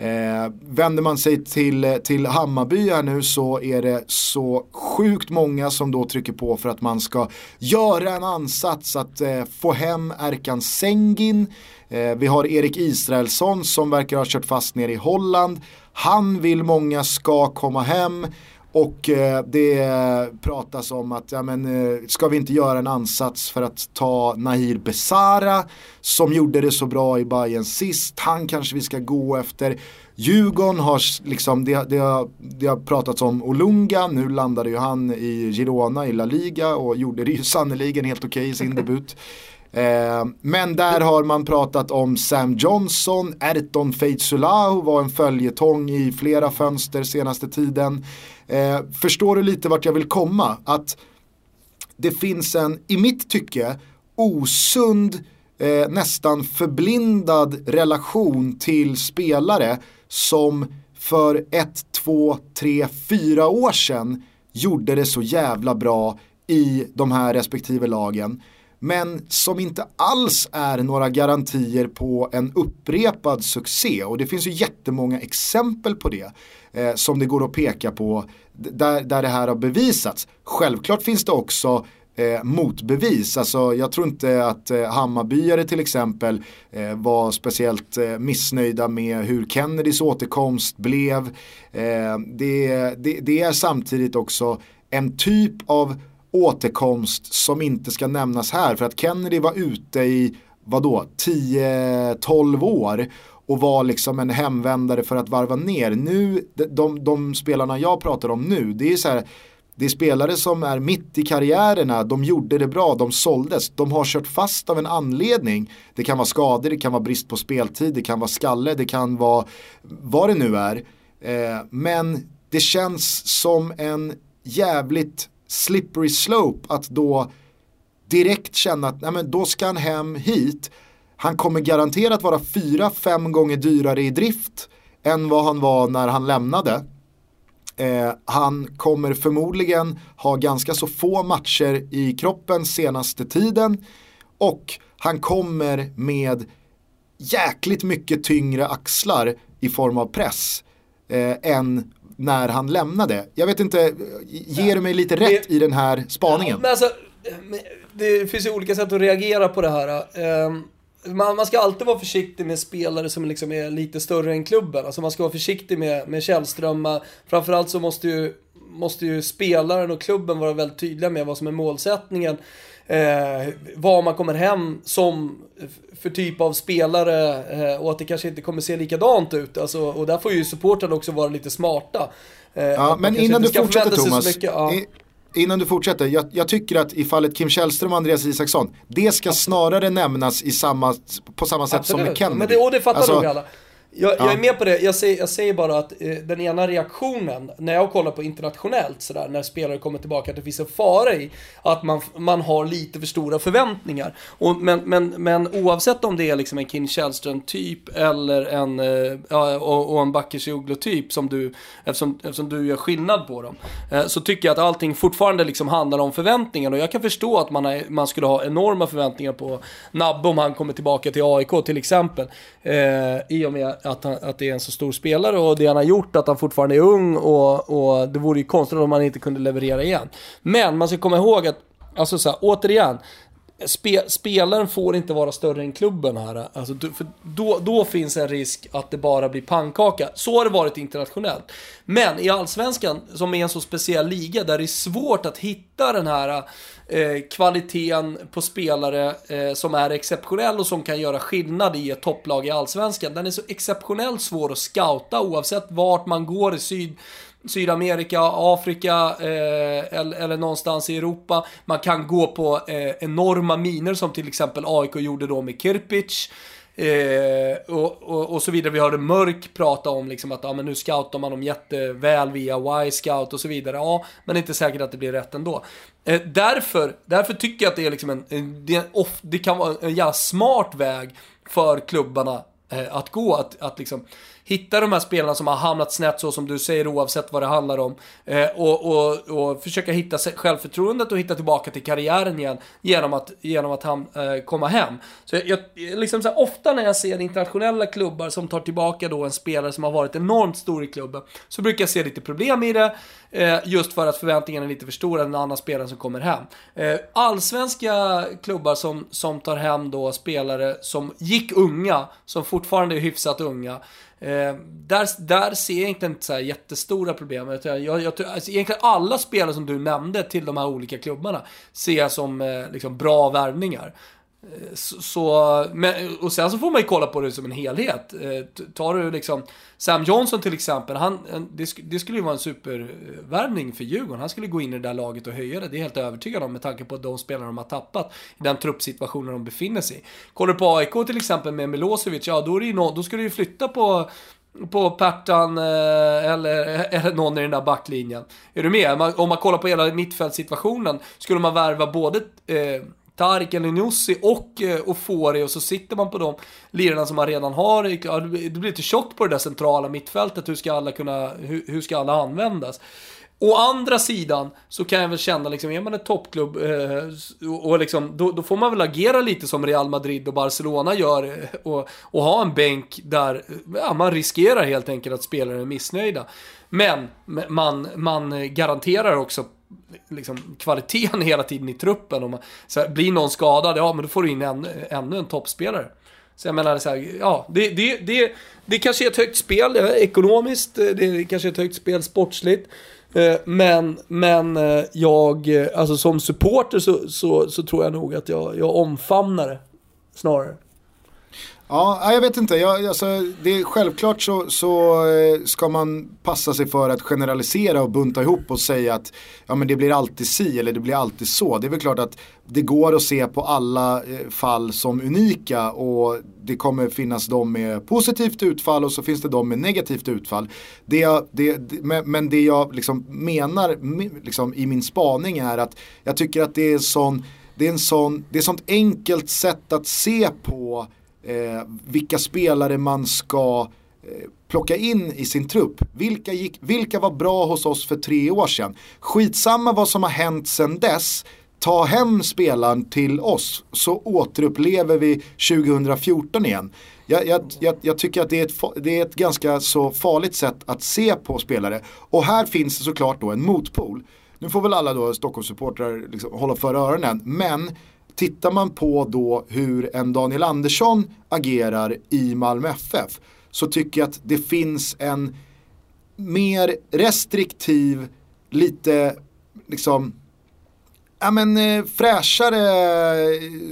Eh, vänder man sig till, eh, till Hammarby här nu så är det så sjukt många som då trycker på för att man ska göra en ansats att eh, få hem Erkan Sengin. Eh, vi har Erik Israelsson som verkar ha kört fast ner i Holland. Han vill många ska komma hem. Och eh, det pratas om att, ja men eh, ska vi inte göra en ansats för att ta Nahir Besara som gjorde det så bra i Bayern sist, han kanske vi ska gå efter. Djurgården har liksom, det, det, har, det har pratats om Olunga, nu landade ju han i Girona i La Liga och gjorde det ju sannoliken helt okej okay i sin debut. Eh, men där har man pratat om Sam Johnson, Erton Feitzulahu var en följetong i flera fönster senaste tiden. Eh, förstår du lite vart jag vill komma? Att det finns en, i mitt tycke, osund, eh, nästan förblindad relation till spelare som för ett, två, tre, fyra år sedan gjorde det så jävla bra i de här respektive lagen men som inte alls är några garantier på en upprepad succé. Och det finns ju jättemånga exempel på det eh, som det går att peka på där, där det här har bevisats. Självklart finns det också eh, motbevis. Alltså, jag tror inte att eh, Hammarbyare till exempel eh, var speciellt eh, missnöjda med hur Kennedys återkomst blev. Eh, det, det, det är samtidigt också en typ av återkomst som inte ska nämnas här för att Kennedy var ute i vadå 10-12 år och var liksom en hemvändare för att varva ner. Nu, de, de, spelarna jag pratar om nu, det är så här det är spelare som är mitt i karriärerna, de gjorde det bra, de såldes, de har kört fast av en anledning. Det kan vara skador, det kan vara brist på speltid, det kan vara skalle, det kan vara vad det nu är. Eh, men det känns som en jävligt slippery slope att då direkt känna att nej men då ska han hem hit. Han kommer garanterat vara fyra, fem gånger dyrare i drift än vad han var när han lämnade. Eh, han kommer förmodligen ha ganska så få matcher i kroppen senaste tiden och han kommer med jäkligt mycket tyngre axlar i form av press eh, än när han lämnade. Jag vet inte, ger du mig lite rätt det, i den här spaningen? Ja, men alltså, det finns ju olika sätt att reagera på det här. Um, man, man, ska alltid vara försiktig med spelare som liksom är lite större än klubben. Alltså man ska vara försiktig med, med Källström. Framförallt så måste ju måste ju spelaren och klubben vara väldigt tydliga med vad som är målsättningen. Eh, var man kommer hem som för typ av spelare eh, och att det kanske inte kommer se likadant ut. Alltså, och där får ju supportrarna också vara lite smarta. Eh, ja, men innan du fortsätter Thomas. Mycket, ja. Innan du fortsätter, jag, jag, tycker att i fallet Kim Källström och Andreas Isaksson, det ska snarare nämnas i samma, på samma sätt Absolut. som med Kennedy. Men det, och det fattar alltså, nog alla. Jag, ja. jag, är med på det. Jag säger, jag säger bara att eh, den ena reaktionen, när jag kollar på internationellt sådär, när spelare kommer tillbaka, att det finns en fara i att man, man har lite för stora förväntningar. Och, men, men, men oavsett om det är liksom en Kin Källström-typ eller en, eh, och, och en Bakircioglu-typ, som du, eftersom, eftersom du gör skillnad på dem, eh, så tycker jag att allting fortfarande liksom handlar om förväntningar. Och jag kan förstå att man, är, man skulle ha enorma förväntningar på Nabbe om han kommer tillbaka till AIK till exempel. Eh, I och med att, han, att det är en så stor spelare och det han har gjort, att han fortfarande är ung och, och det vore ju konstigt om han inte kunde leverera igen. Men man ska komma ihåg att, alltså så här, återigen, Spe, spelaren får inte vara större än klubben här. Alltså, för då, då finns en risk att det bara blir pannkaka. Så har det varit internationellt. Men i Allsvenskan, som är en så speciell liga, där det är svårt att hitta den här eh, kvaliteten på spelare eh, som är exceptionell och som kan göra skillnad i ett topplag i Allsvenskan. Den är så exceptionellt svår att scouta oavsett vart man går i syd Sydamerika, Afrika eh, eller, eller, någonstans i Europa. Man kan gå på eh, enorma miner som till exempel AIK gjorde då med Kirpic. Eh, och, och, och, så vidare. Vi hörde Mörk prata om liksom att ja, men nu scoutar man dem jätteväl via Y-scout och så vidare. Ja, men det är inte säkert att det blir rätt ändå. Eh, därför, därför tycker jag att det är liksom en, det, off, det kan vara en jävla smart väg för klubbarna eh, att gå. Att, att liksom hitta de här spelarna som har hamnat snett så som du säger oavsett vad det handlar om. Eh, och, och, och, försöka hitta självförtroendet och hitta tillbaka till karriären igen genom att, genom att ham, eh, komma hem. Så jag, liksom så här, ofta när jag ser internationella klubbar som tar tillbaka då en spelare som har varit enormt stor i klubben så brukar jag se lite problem i det. Eh, just för att förväntningarna är lite för stora än en annan spelare som kommer hem. Eh, allsvenska klubbar som, som tar hem då spelare som gick unga, som fortfarande är hyfsat unga. Eh, där, där ser jag inte så här jättestora problem. Jag, jag, jag, alltså egentligen alla spelare som du nämnde till de här olika klubbarna ser jag som eh, liksom, bra värvningar. Så, men, och sen så får man ju kolla på det som en helhet. Eh, tar du liksom Sam Johnson till exempel, han, det, det skulle ju vara en supervärvning för Djurgården. Han skulle gå in i det där laget och höja det, det är jag helt övertygad om med tanke på de spelare de har tappat i den truppsituationen de befinner sig i. Kollar du på AIK till exempel med Milosevic, ja då, är det ju no, då ska du ju flytta på på Pertan eh, eller, eh, eller någon i den där backlinjen. Är du med? Om man kollar på hela mittfältssituationen, skulle man värva både eh, Tark eller Nussi och eh, Ofori och så sitter man på de lirarna som man redan har. Det blir lite tjockt på det där centrala mittfältet. Hur ska alla kunna, hur, hur ska alla användas? Å andra sidan så kan jag väl känna liksom, är man en toppklubb eh, och liksom, då, då, får man väl agera lite som Real Madrid och Barcelona gör eh, och, och ha en bänk där ja, man riskerar helt enkelt att spelare är missnöjda. Men man, man garanterar också liksom, kvaliteten hela tiden i truppen. Om man, så här, blir någon skadad, ja men då får du in ännu, ännu en toppspelare. Så jag menar, så här, ja, det, det, det, det kanske är ett högt spel eh, ekonomiskt, eh, det kanske är ett högt spel sportsligt. Eh, men, men jag, alltså som supporter så, så, så tror jag nog att jag, jag omfamnar det snarare. Ja, jag vet inte. Jag, alltså, det är, självklart så, så eh, ska man passa sig för att generalisera och bunta ihop och säga att ja, men det blir alltid si eller det blir alltid så. Det är väl klart att det går att se på alla eh, fall som unika och det kommer finnas de med positivt utfall och så finns det de med negativt utfall. Det jag, det, men det jag liksom menar liksom, i min spaning är att jag tycker att det är sån det är, en sån, det är sånt enkelt sätt att se på eh, vilka spelare man ska eh, plocka in i sin trupp. Vilka, gick, vilka var bra hos oss för tre år sedan? Skitsamma vad som har hänt sedan dess. Ta hem spelaren till oss så återupplever vi 2014 igen. Jag, jag, jag, jag, tycker att det är, ett, det är ett ganska så farligt sätt att se på spelare. Och här finns det såklart då en motpol. Nu får väl alla då Stockholmssupportrar liksom hålla för öronen. Men Tittar man på då hur en Daniel Andersson agerar i Malmö FF så tycker jag att det finns en mer restriktiv lite liksom ja, men, eh, fräschare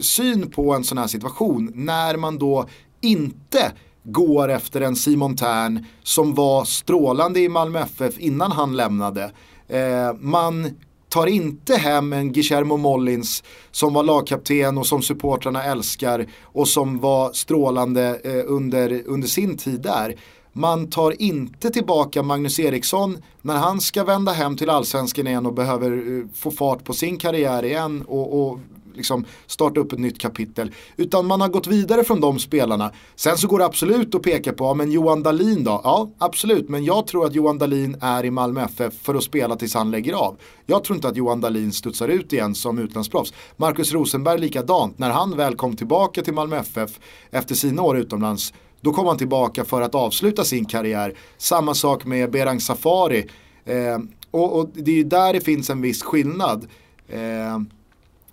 syn på en sån här situation när man då inte går efter en Simon Tern som var strålande i Malmö FF innan han lämnade. Eh, man tar inte hem en Guillermo Mollins som var lagkapten och som supportrarna älskar och som var strålande eh, under, under sin tid där. Man tar inte tillbaka Magnus Eriksson när han ska vända hem till allsvenskan igen och behöver eh, få fart på sin karriär igen och, och liksom starta upp ett nytt kapitel. Utan man har gått vidare från de spelarna. Sen så går det absolut att peka på, ja, men Johan Dahlin då? Ja, absolut, men jag tror att Johan Dahlin är i Malmö FF för att spela tills han lägger av. Jag tror inte att Johan Dahlin studsar ut igen som utlandsproffs. Marcus Rosenberg likadant, när han väl kom tillbaka till Malmö FF efter sina år utomlands då kom han tillbaka för att avsluta sin karriär. Samma sak med Berang Safari. Eh, och, och, det är ju där det finns en viss skillnad. Eh,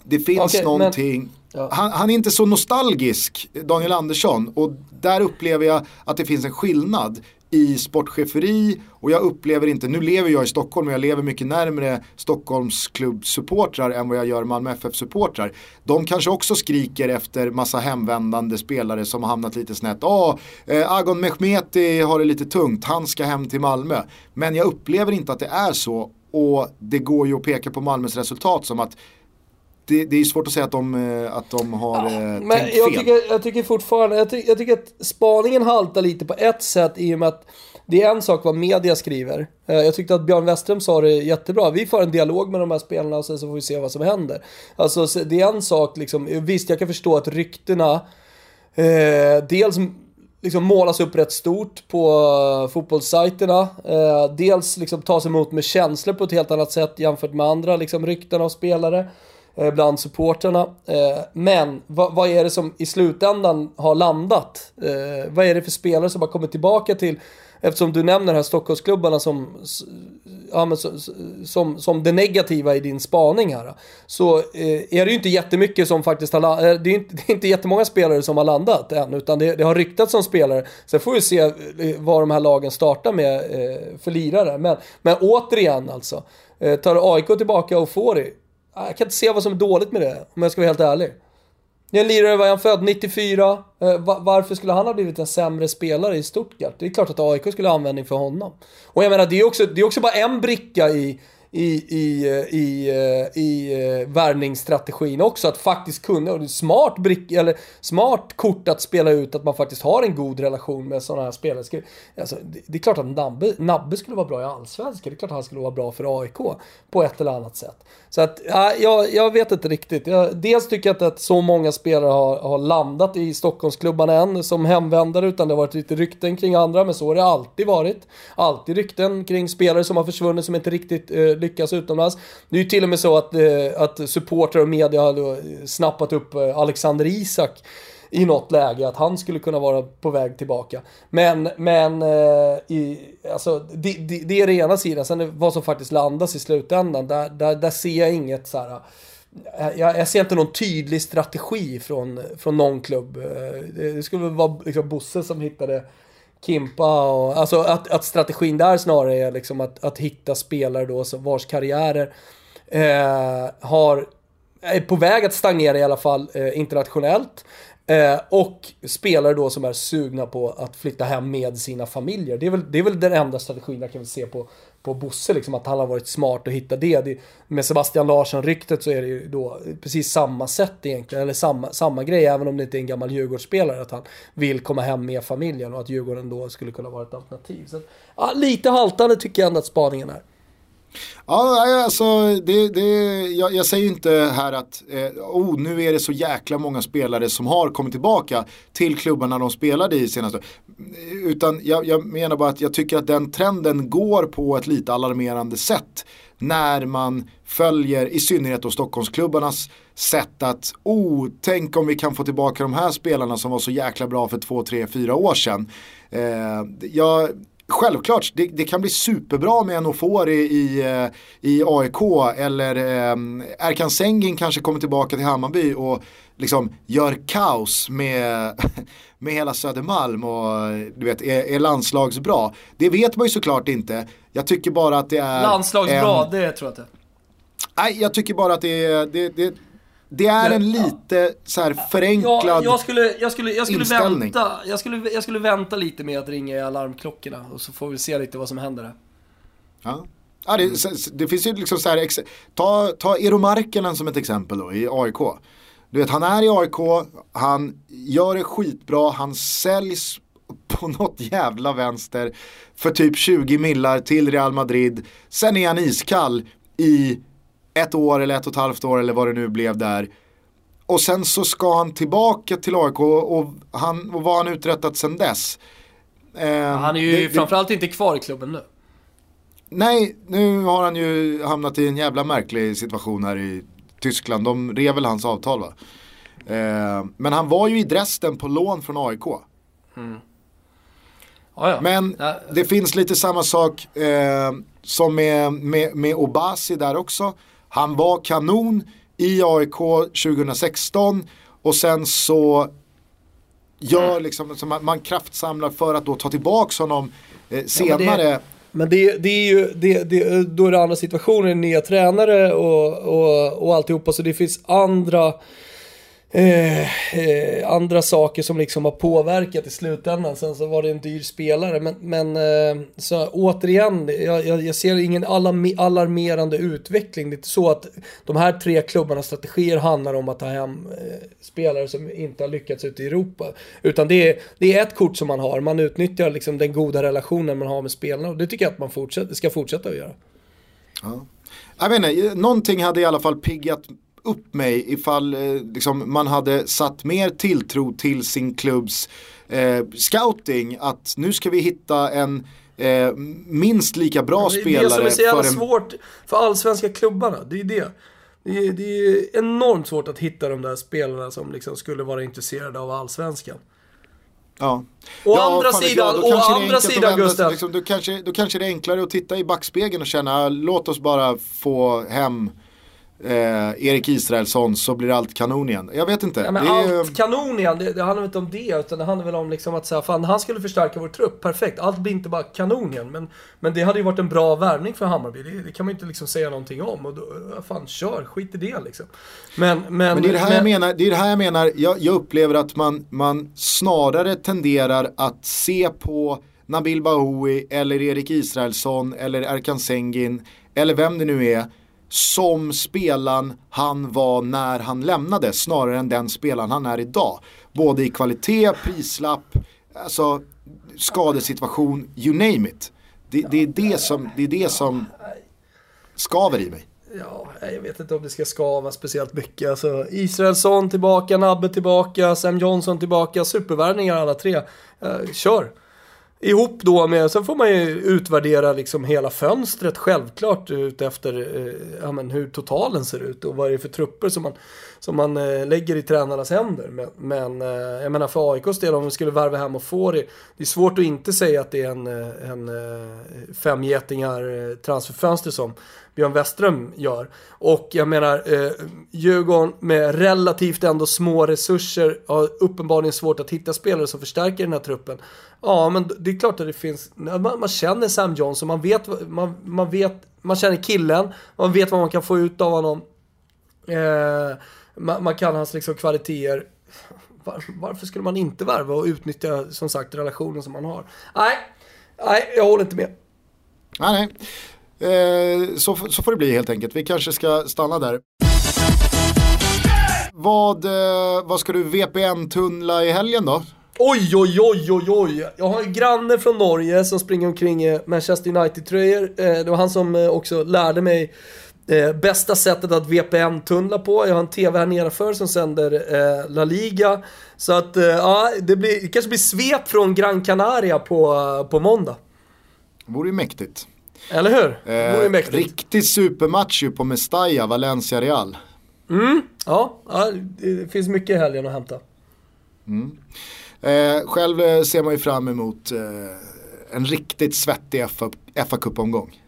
det finns okay, någonting. Men, ja. han, han, är inte så nostalgisk, Daniel Andersson. Och där upplever jag att det finns en skillnad i sportcheferi och jag upplever inte, nu lever jag i Stockholm och jag lever mycket närmre Stockholms klubbsupportrar än vad jag gör Malmö FF-supportrar. De kanske också skriker efter massa hemvändande spelare som har hamnat lite snett. Ja, eh, Agon Mehmeti har det lite tungt, han ska hem till Malmö. Men jag upplever inte att det är så och det går ju att peka på Malmös resultat som att det, det är svårt att säga att de, eh, att de har ja, eh, men tänkt jag fel. Tycker, jag tycker fortfarande, jag, ty, jag tycker att spaningen haltar lite på ett sätt i och med att det är en sak vad media skriver. Eh, jag tyckte att Björn Westerholm sa det jättebra. Vi får en dialog med de här spelarna och sen så får vi se vad som händer. Alltså det är en sak liksom, visst jag kan förstå att ryktena eh, dels liksom målas upp rätt stort på fotbollssajterna. Uh, dels liksom tas emot med känslor på ett helt annat sätt jämfört med andra liksom, rykten av spelare. Eh, bland supporterna. Eh, men vad, är det som i slutändan har landat? Eh, vad är det för spelare som har kommit tillbaka till Eftersom du nämner de här Stockholmsklubbarna som, ja, men, som, som det negativa i din spaning här. Så är det ju inte jättemycket som faktiskt har landat. Det är inte, det är inte jättemånga spelare som har landat än. Utan det, det har ryktats som spelare. Sen får vi se vad de här lagen startar med för lirare. Men, men återigen alltså. Tar AIK tillbaka och får det jag kan inte se vad som är dåligt med det, om jag ska vara helt ärlig. En lirare var han född 94. Eh, varför skulle han ha blivit en sämre spelare i Stuttgart? Det är klart att AIK skulle ha användning för honom. Och jag menar, det är också, det är också bara en bricka i, i, i, eh, i, eh, i, eh, värvningsstrategin också. Att faktiskt kunna, och smart, brick, eller smart kort att spela ut att man faktiskt har en god relation med sådana här spelare. Alltså, det, det, är klart att Nabbe, Nabbe skulle vara bra i Allsvenskan. Det är klart att han skulle vara bra för AIK på ett eller annat sätt. Så att, ja, jag, jag vet inte riktigt. Jag, dels tycker jag inte att så många spelare har, har landat i Stockholmsklubbarna än som hemvändare, utan det har varit lite rykten kring andra, men så har det alltid varit. Alltid rykten kring spelare som har försvunnit som inte riktigt eh, lyckas utomlands. Det är ju till och med så att, eh, att supportrar och media har eh, snappat upp eh, Alexander Isak i något läge att han skulle kunna vara på väg tillbaka. Men, men eh, i, alltså, det, det, det, är det ena sidan. Sen vad som faktiskt landas i slutändan, där, där, där ser jag inget så här. Eh, jag, jag, ser inte någon tydlig strategi från, från någon klubb. Det skulle vara liksom Bosse som hittade Kimpa och, alltså att, att strategin där snarare är liksom att, att hitta spelare då som vars karriärer eh, har, är på väg att stagnera i alla fall eh, internationellt. Eh, och spelare då som är sugna på att flytta hem med sina familjer. Det är väl, det är väl den enda strategin jag kan se på, på Bosse, liksom, att han har varit smart och hittat det. det med Sebastian Larsson-ryktet så är det ju då precis samma sätt egentligen, eller samma, samma grej, även om det inte är en gammal Djurgårdsspelare, att han vill komma hem med familjen och att Djurgården då skulle kunna vara ett alternativ. Så, ja, lite haltande tycker jag ändå att spaningen är. Ja, alltså, det, det, jag, jag säger inte här att eh, oh, nu är det så jäkla många spelare som har kommit tillbaka till klubbarna de spelade i senaste. Utan jag, jag menar bara att jag tycker att den trenden går på ett lite alarmerande sätt när man följer i synnerhet då Stockholmsklubbarnas sätt att oh, tänk om vi kan få tillbaka de här spelarna som var så jäkla bra för två, tre, fyra år sedan. Eh, jag, Självklart, det, det, kan bli superbra med en Ofori i, eh, i AIK eller eh, Erkan Sengin kanske kommer tillbaka till Hammarby och liksom gör kaos med, med hela Södermalm och du vet, är, är landslagsbra. Det vet man ju såklart inte. Jag tycker bara att det är... Landslagsbra, en... det tror jag inte. Nej, jag tycker bara att det är, det, det, det är en lite så här förenklad ja, jag skulle, jag skulle, jag skulle vänta, jag skulle, jag skulle vänta lite med att ringa i alarmklockorna och så får vi se lite vad som händer där. Ja. Ja, det, det finns ju liksom så här, ta, ta Eero Markkinen som ett exempel då i AIK. Du vet, han är i AIK, han gör det skitbra, han säljs på något jävla vänster för typ 20 millar till Real Madrid. Sen är han iskall i ett år eller ett och ett halvt år eller vad det nu blev där. Och sen så ska han tillbaka till AIK och, han, och vad han uträttat sen dess. Eh, han är ju det, framförallt det, inte kvar i klubben nu. Nej, nu har han ju hamnat i en jävla märklig situation här i Tyskland. De rev väl hans avtal va? Eh, men han var ju i Dresden på lån från AIK. Mm. Ah, ja. Men det finns lite samma sak eh, som med, med, med Obasi där också. Han var kanon i AIK 2016 och sen så gör mm. liksom, så man, man kraftsamlar för att då ta tillbaka honom eh, senare. Ja, men det, men det, det, är ju, det, det, då är det andra situationer, nya tränare och, och, och alltihopa. Så det finns andra Eh, eh, andra saker som liksom har påverkat i slutändan. Sen så var det en dyr spelare. Men, men eh, så återigen, jag, jag, ser ingen alarmerande utveckling. Det är inte så att de här tre klubbarnas strategier handlar om att ta hem eh, spelare som inte har lyckats ute i Europa. Utan det är, det är ett kort som man har. Man utnyttjar liksom den goda relationen man har med spelarna. Och det tycker jag att man fortsätter, ska fortsätta att göra. Ja. Jag vet inte, någonting hade i alla fall piggat upp mig ifall eh, liksom, man hade satt mer tilltro till sin klubbs eh, scouting. Att nu ska vi hitta en eh, minst lika bra det, spelare. Det som är så jävla för en... svårt för allsvenska klubbarna, det är det. Det är, det är, enormt svårt att hitta de där spelarna som liksom skulle vara intresserade av allsvenskan. Ja. Å ja, andra sidan, å andra sidan Gustav. Liksom, då, kanske, då kanske det är enklare att titta i backspegeln och känna låt oss bara få hem eh, Erik Israelsson så blir allt kanon igen. Jag vet inte. Ja, men är... Allt kanon igen, det, det handlar inte om det. Utan det handlar väl om liksom att säga, fan han skulle förstärka vår trupp, perfekt. Allt blir inte bara kanon igen. Men, men det hade ju varit en bra värvning för Hammarby. Det, det kan man ju inte liksom säga någonting om. Och då, fan kör, skit i det liksom. Men, men, men det är det här men... jag menar. Det är det här jag menar. Jag, jag upplever att man, man snarare tenderar att se på Nabil Bahoui eller Erik Israelsson eller Erkan Sengin eller vem det nu är som spelaren han var när han lämnade snarare än den spelaren han är idag. Både i kvalitet, prislapp, alltså skadesituation, you name it. Det, det, är, det, som, det är det som skaver i mig. Ja, jag vet inte om det ska skava speciellt mycket. Alltså, Israelsson tillbaka, Nabbe tillbaka, Sam Johnson tillbaka, supervärvningar alla tre. Eh, kör! Ihop då med, sen får man ju utvärdera liksom hela fönstret självklart utefter eh, ja, men hur totalen ser ut och vad det är för trupper som man, som man eh, lägger i tränarnas händer. Men, men eh, jag menar för AIKs del om vi skulle värva hem och få det, det är svårt att inte säga att det är en, eh, en eh, fem femgetingar eh, transferfönster som Björn Westström gör. Och jag menar, eh, Djurgården med relativt ändå små resurser har uppenbarligen svårt att hitta spelare som förstärker den här truppen. Ja, men det är klart att det finns, man, man känner Sam Johnson, man vet, man, man vet, man känner killen, man vet vad man kan få ut av honom. Eh, man, man, kan hans liksom kvaliteter. Var, varför skulle man inte värva och utnyttja som sagt relationen som man har? Nej, nej jag håller inte med. Nej, nej. Eh, så, så får det bli helt enkelt. Vi kanske ska stanna där. Vad, eh, vad ska du VPN-tunnla i helgen då? Oj, oj, oj, oj, oj. Jag har en granne från Norge som springer omkring i Manchester United-tröjor. Eh, det var han som eh, också lärde mig eh, bästa sättet att VPN-tunnla på. Jag har en TV här nedanför som sänder eh, La Liga. Så att, eh, ja, det, blir, det kanske blir svep från Gran Canaria på, på måndag. Vore ju mäktigt. Eller hur? Det vore ju mäktigt. Riktig supermatch ju på Mestalla, Valencia Real. Mm, ja, ja, det finns mycket i helgen att hämta. Mm. Eh, själv eh, ser man ju fram emot eh, en riktigt svettig fa Cup-omgång.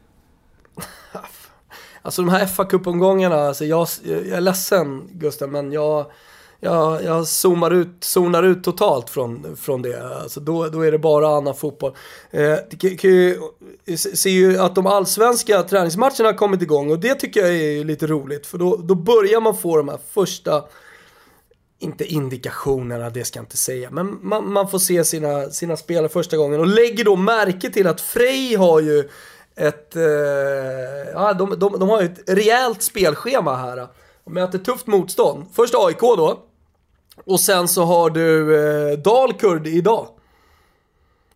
Alltså de här fa Cup-omgångarna, alltså jag, jag är ledsen Gusten, men jag, jag, jag zoomar ut, zonar ut totalt från, från det. Alltså då, då är det bara annan fotboll. Eh, ser ju att de allsvenska träningsmatcherna har kommit igång och det tycker jag är lite roligt. För då, då börjar man få de här första, inte indikationerna, det ska jag inte säga, men man, man får se sina, sina spelare första gången och lägger då märke till att Frej har ju ett, eh, ja, de, de, de har ju ett rejält spelschema här. De möter tufft motstånd. Först AIK då. Och sen så har du eh, Dalkurd idag.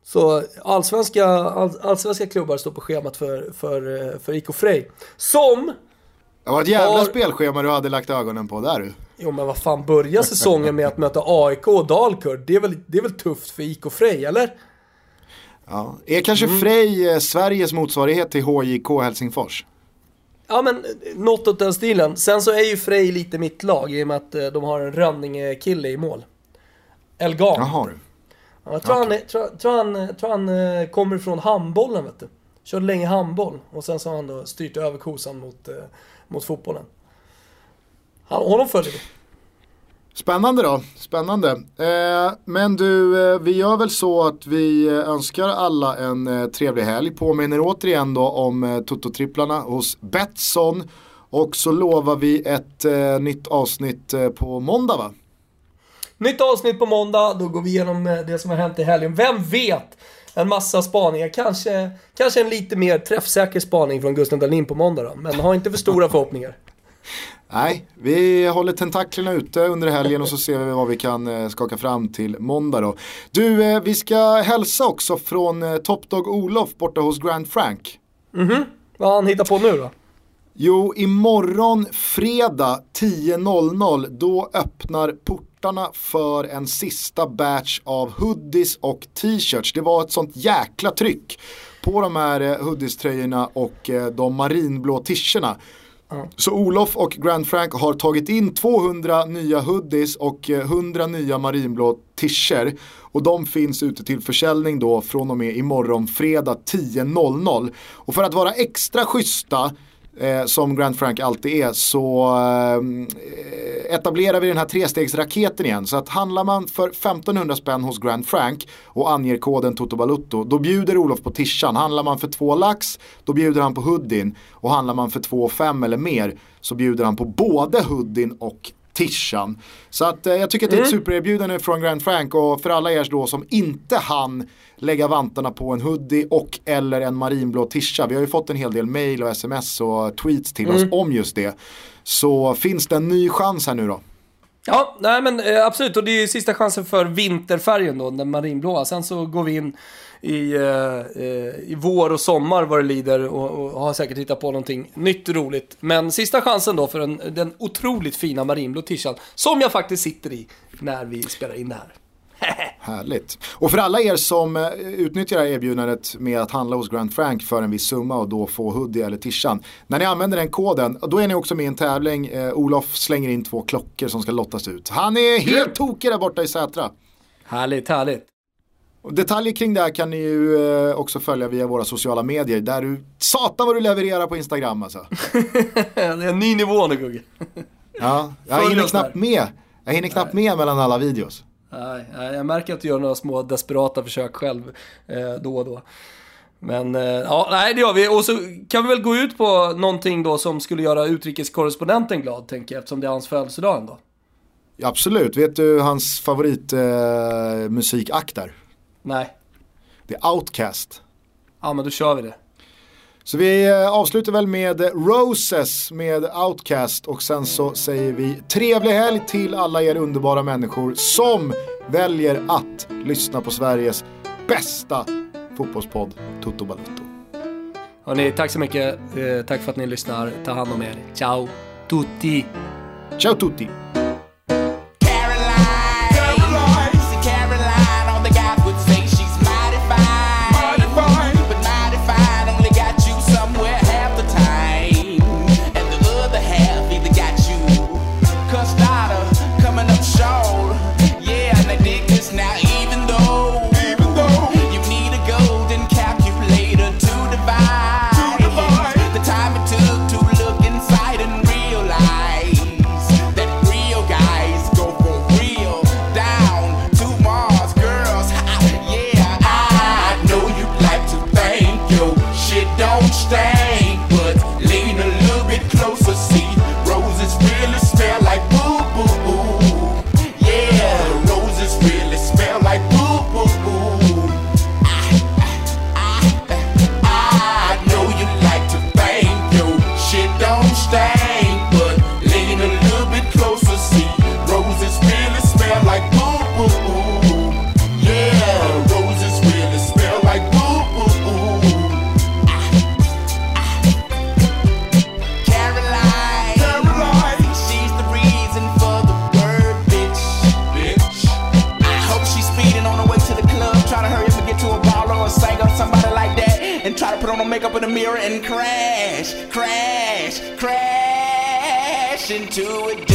Så allsvenska, all, allsvenska klubbar står på schemat för, för, eh, för IK Frej. Som... Det var ett jävla har... spelschema du hade lagt ögonen på där du. Jo men vad fan, börja säsongen med att möta AIK och Dalkurd. Det är väl, det är väl tufft för IK Frej, eller? Ja. Är kanske mm. Frej eh, Sveriges motsvarighet till HJK Helsingfors? Ja men något åt den stilen. Sen så är ju Frej lite mitt lag i och med att eh, de har en Rönninge-kille i mål. Elgan. Jaha du. Ja, jag tror, okay. han, tror, tror, han, tror han eh, kommer från handbollen vet du. Körde länge handboll och sen så har han då styrt över kosan mot, mot fotbollen. Han, honom följer vi. Spännande då, spännande. Eh, men du, eh, vi gör väl så att vi eh, önskar alla en eh, trevlig helg. Påminner återigen då om eh, Toto-tripplarna hos Betsson. Och så lovar vi ett eh, nytt avsnitt eh, på måndag va? Nytt avsnitt på måndag, då går vi igenom eh, det som har hänt i helgen. Vem vet? En massa spaningar, kanske, kanske en lite mer träffsäker spaning från Gustav Dahlin på måndag då. Men ha inte för stora förhoppningar. Nej, vi håller tentaklerna ute under helgen och så ser vi vad vi kan eh, skaka fram till måndag då. Du, eh, vi ska hälsa också från eh, Top Dog Olof borta hos Grand Frank. Mhm, mm vad han hittat på nu då? Jo, imorgon fredag 10.00 då öppnar portarna för en sista batch av hoodies och t-shirts. Det var ett sånt jäkla tryck på de här hoodies-tröjorna och de marinblå tischerna. Så Olof och Grand Frank har tagit in 200 nya hoodies och eh, 100 nya marinblå tischer. Och de finns ute till försäljning då från och med imorgon fredag 10.00. Och för att vara extra schyssta eh, som Grand Frank alltid är så ehm, eh, etablerar vi den här trestegsraketen igen. Så att handlar man för 1500 spänn hos Grand Frank och anger koden Toto då bjuder Olof på tishan. Handlar man för två lax då bjuder han på hoodien och handlar man för två fem eller mer så bjuder han på både hoodien och tishan. Så att eh, jag tycker att det är ett mm. supererbjudande från Grand Frank och för alla er då som inte hann lägga vantarna på en hoodie och eller en marinblå tisha. Vi har ju fått en hel del mail och sms och tweets till mm. oss om just det. Så finns det en ny chans här nu då? Ja, nej men eh, absolut och det är ju sista chansen för vinterfärgen då, den marinblåa. Sen så går vi in i, eh, eh, i vår och sommar vad det lider och, och har säkert hittat på någonting nytt roligt. Men sista chansen då för den, den otroligt fina marinblå tishan som jag faktiskt sitter i när vi spelar in det här. Härligt. Och för alla er som eh, utnyttjar erbjudandet med att handla hos Grand Frank för en viss summa och då få hoodie eller tishan. När ni använder den koden, då är ni också med i en tävling. Eh, Olof slänger in två klockor som ska lottas ut. Han är helt tokig där borta i Sätra. Härligt, härligt. Och detaljer kring det här kan ni ju eh, också följa via våra sociala medier. Där du, satan vad du levererar på Instagram alltså. det är en ny nivå nu Gugge. ja, jag hinner knappt med. Jag hinner knappt med mellan alla videos. Nej, jag märker att du gör några små desperata försök själv eh, då och då. Men eh, ja, nej det gör vi. Och så kan vi väl gå ut på någonting då som skulle göra utrikeskorrespondenten glad, tänker jag, eftersom det är hans födelsedag ändå. Ja, absolut. Vet du hans favoritmusikakt eh, Nej. Det är Outcast. Ja, men då kör vi det. Så vi eh, avslutar väl med Roses med Outcast och sen så säger vi trevlig helg till alla er underbara människor som väljer att lyssna på Sveriges bästa fotbollspodd Toto Balutto. Hörrni, tack så mycket. Eh, tack för att ni lyssnar. Ta hand om er. Ciao tutti! Ciao tutti! do it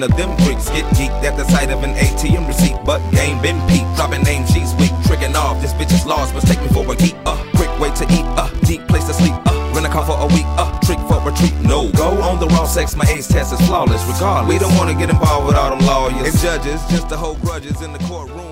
one of them freaks. Get geeked at the sight of an ATM receipt, but game been peaked. Dropping names, she's weak. Tricking off, this bitch is lost. Mistake me for a geek. Uh, quick way to eat. Uh, deep place to sleep. Uh, rent a car for a week. Uh, trick for retreat. No, go on the raw sex. My ace test is flawless. Regardless, we don't wanna get involved with all them lawyers and judges. Just to hold grudges in the courtroom.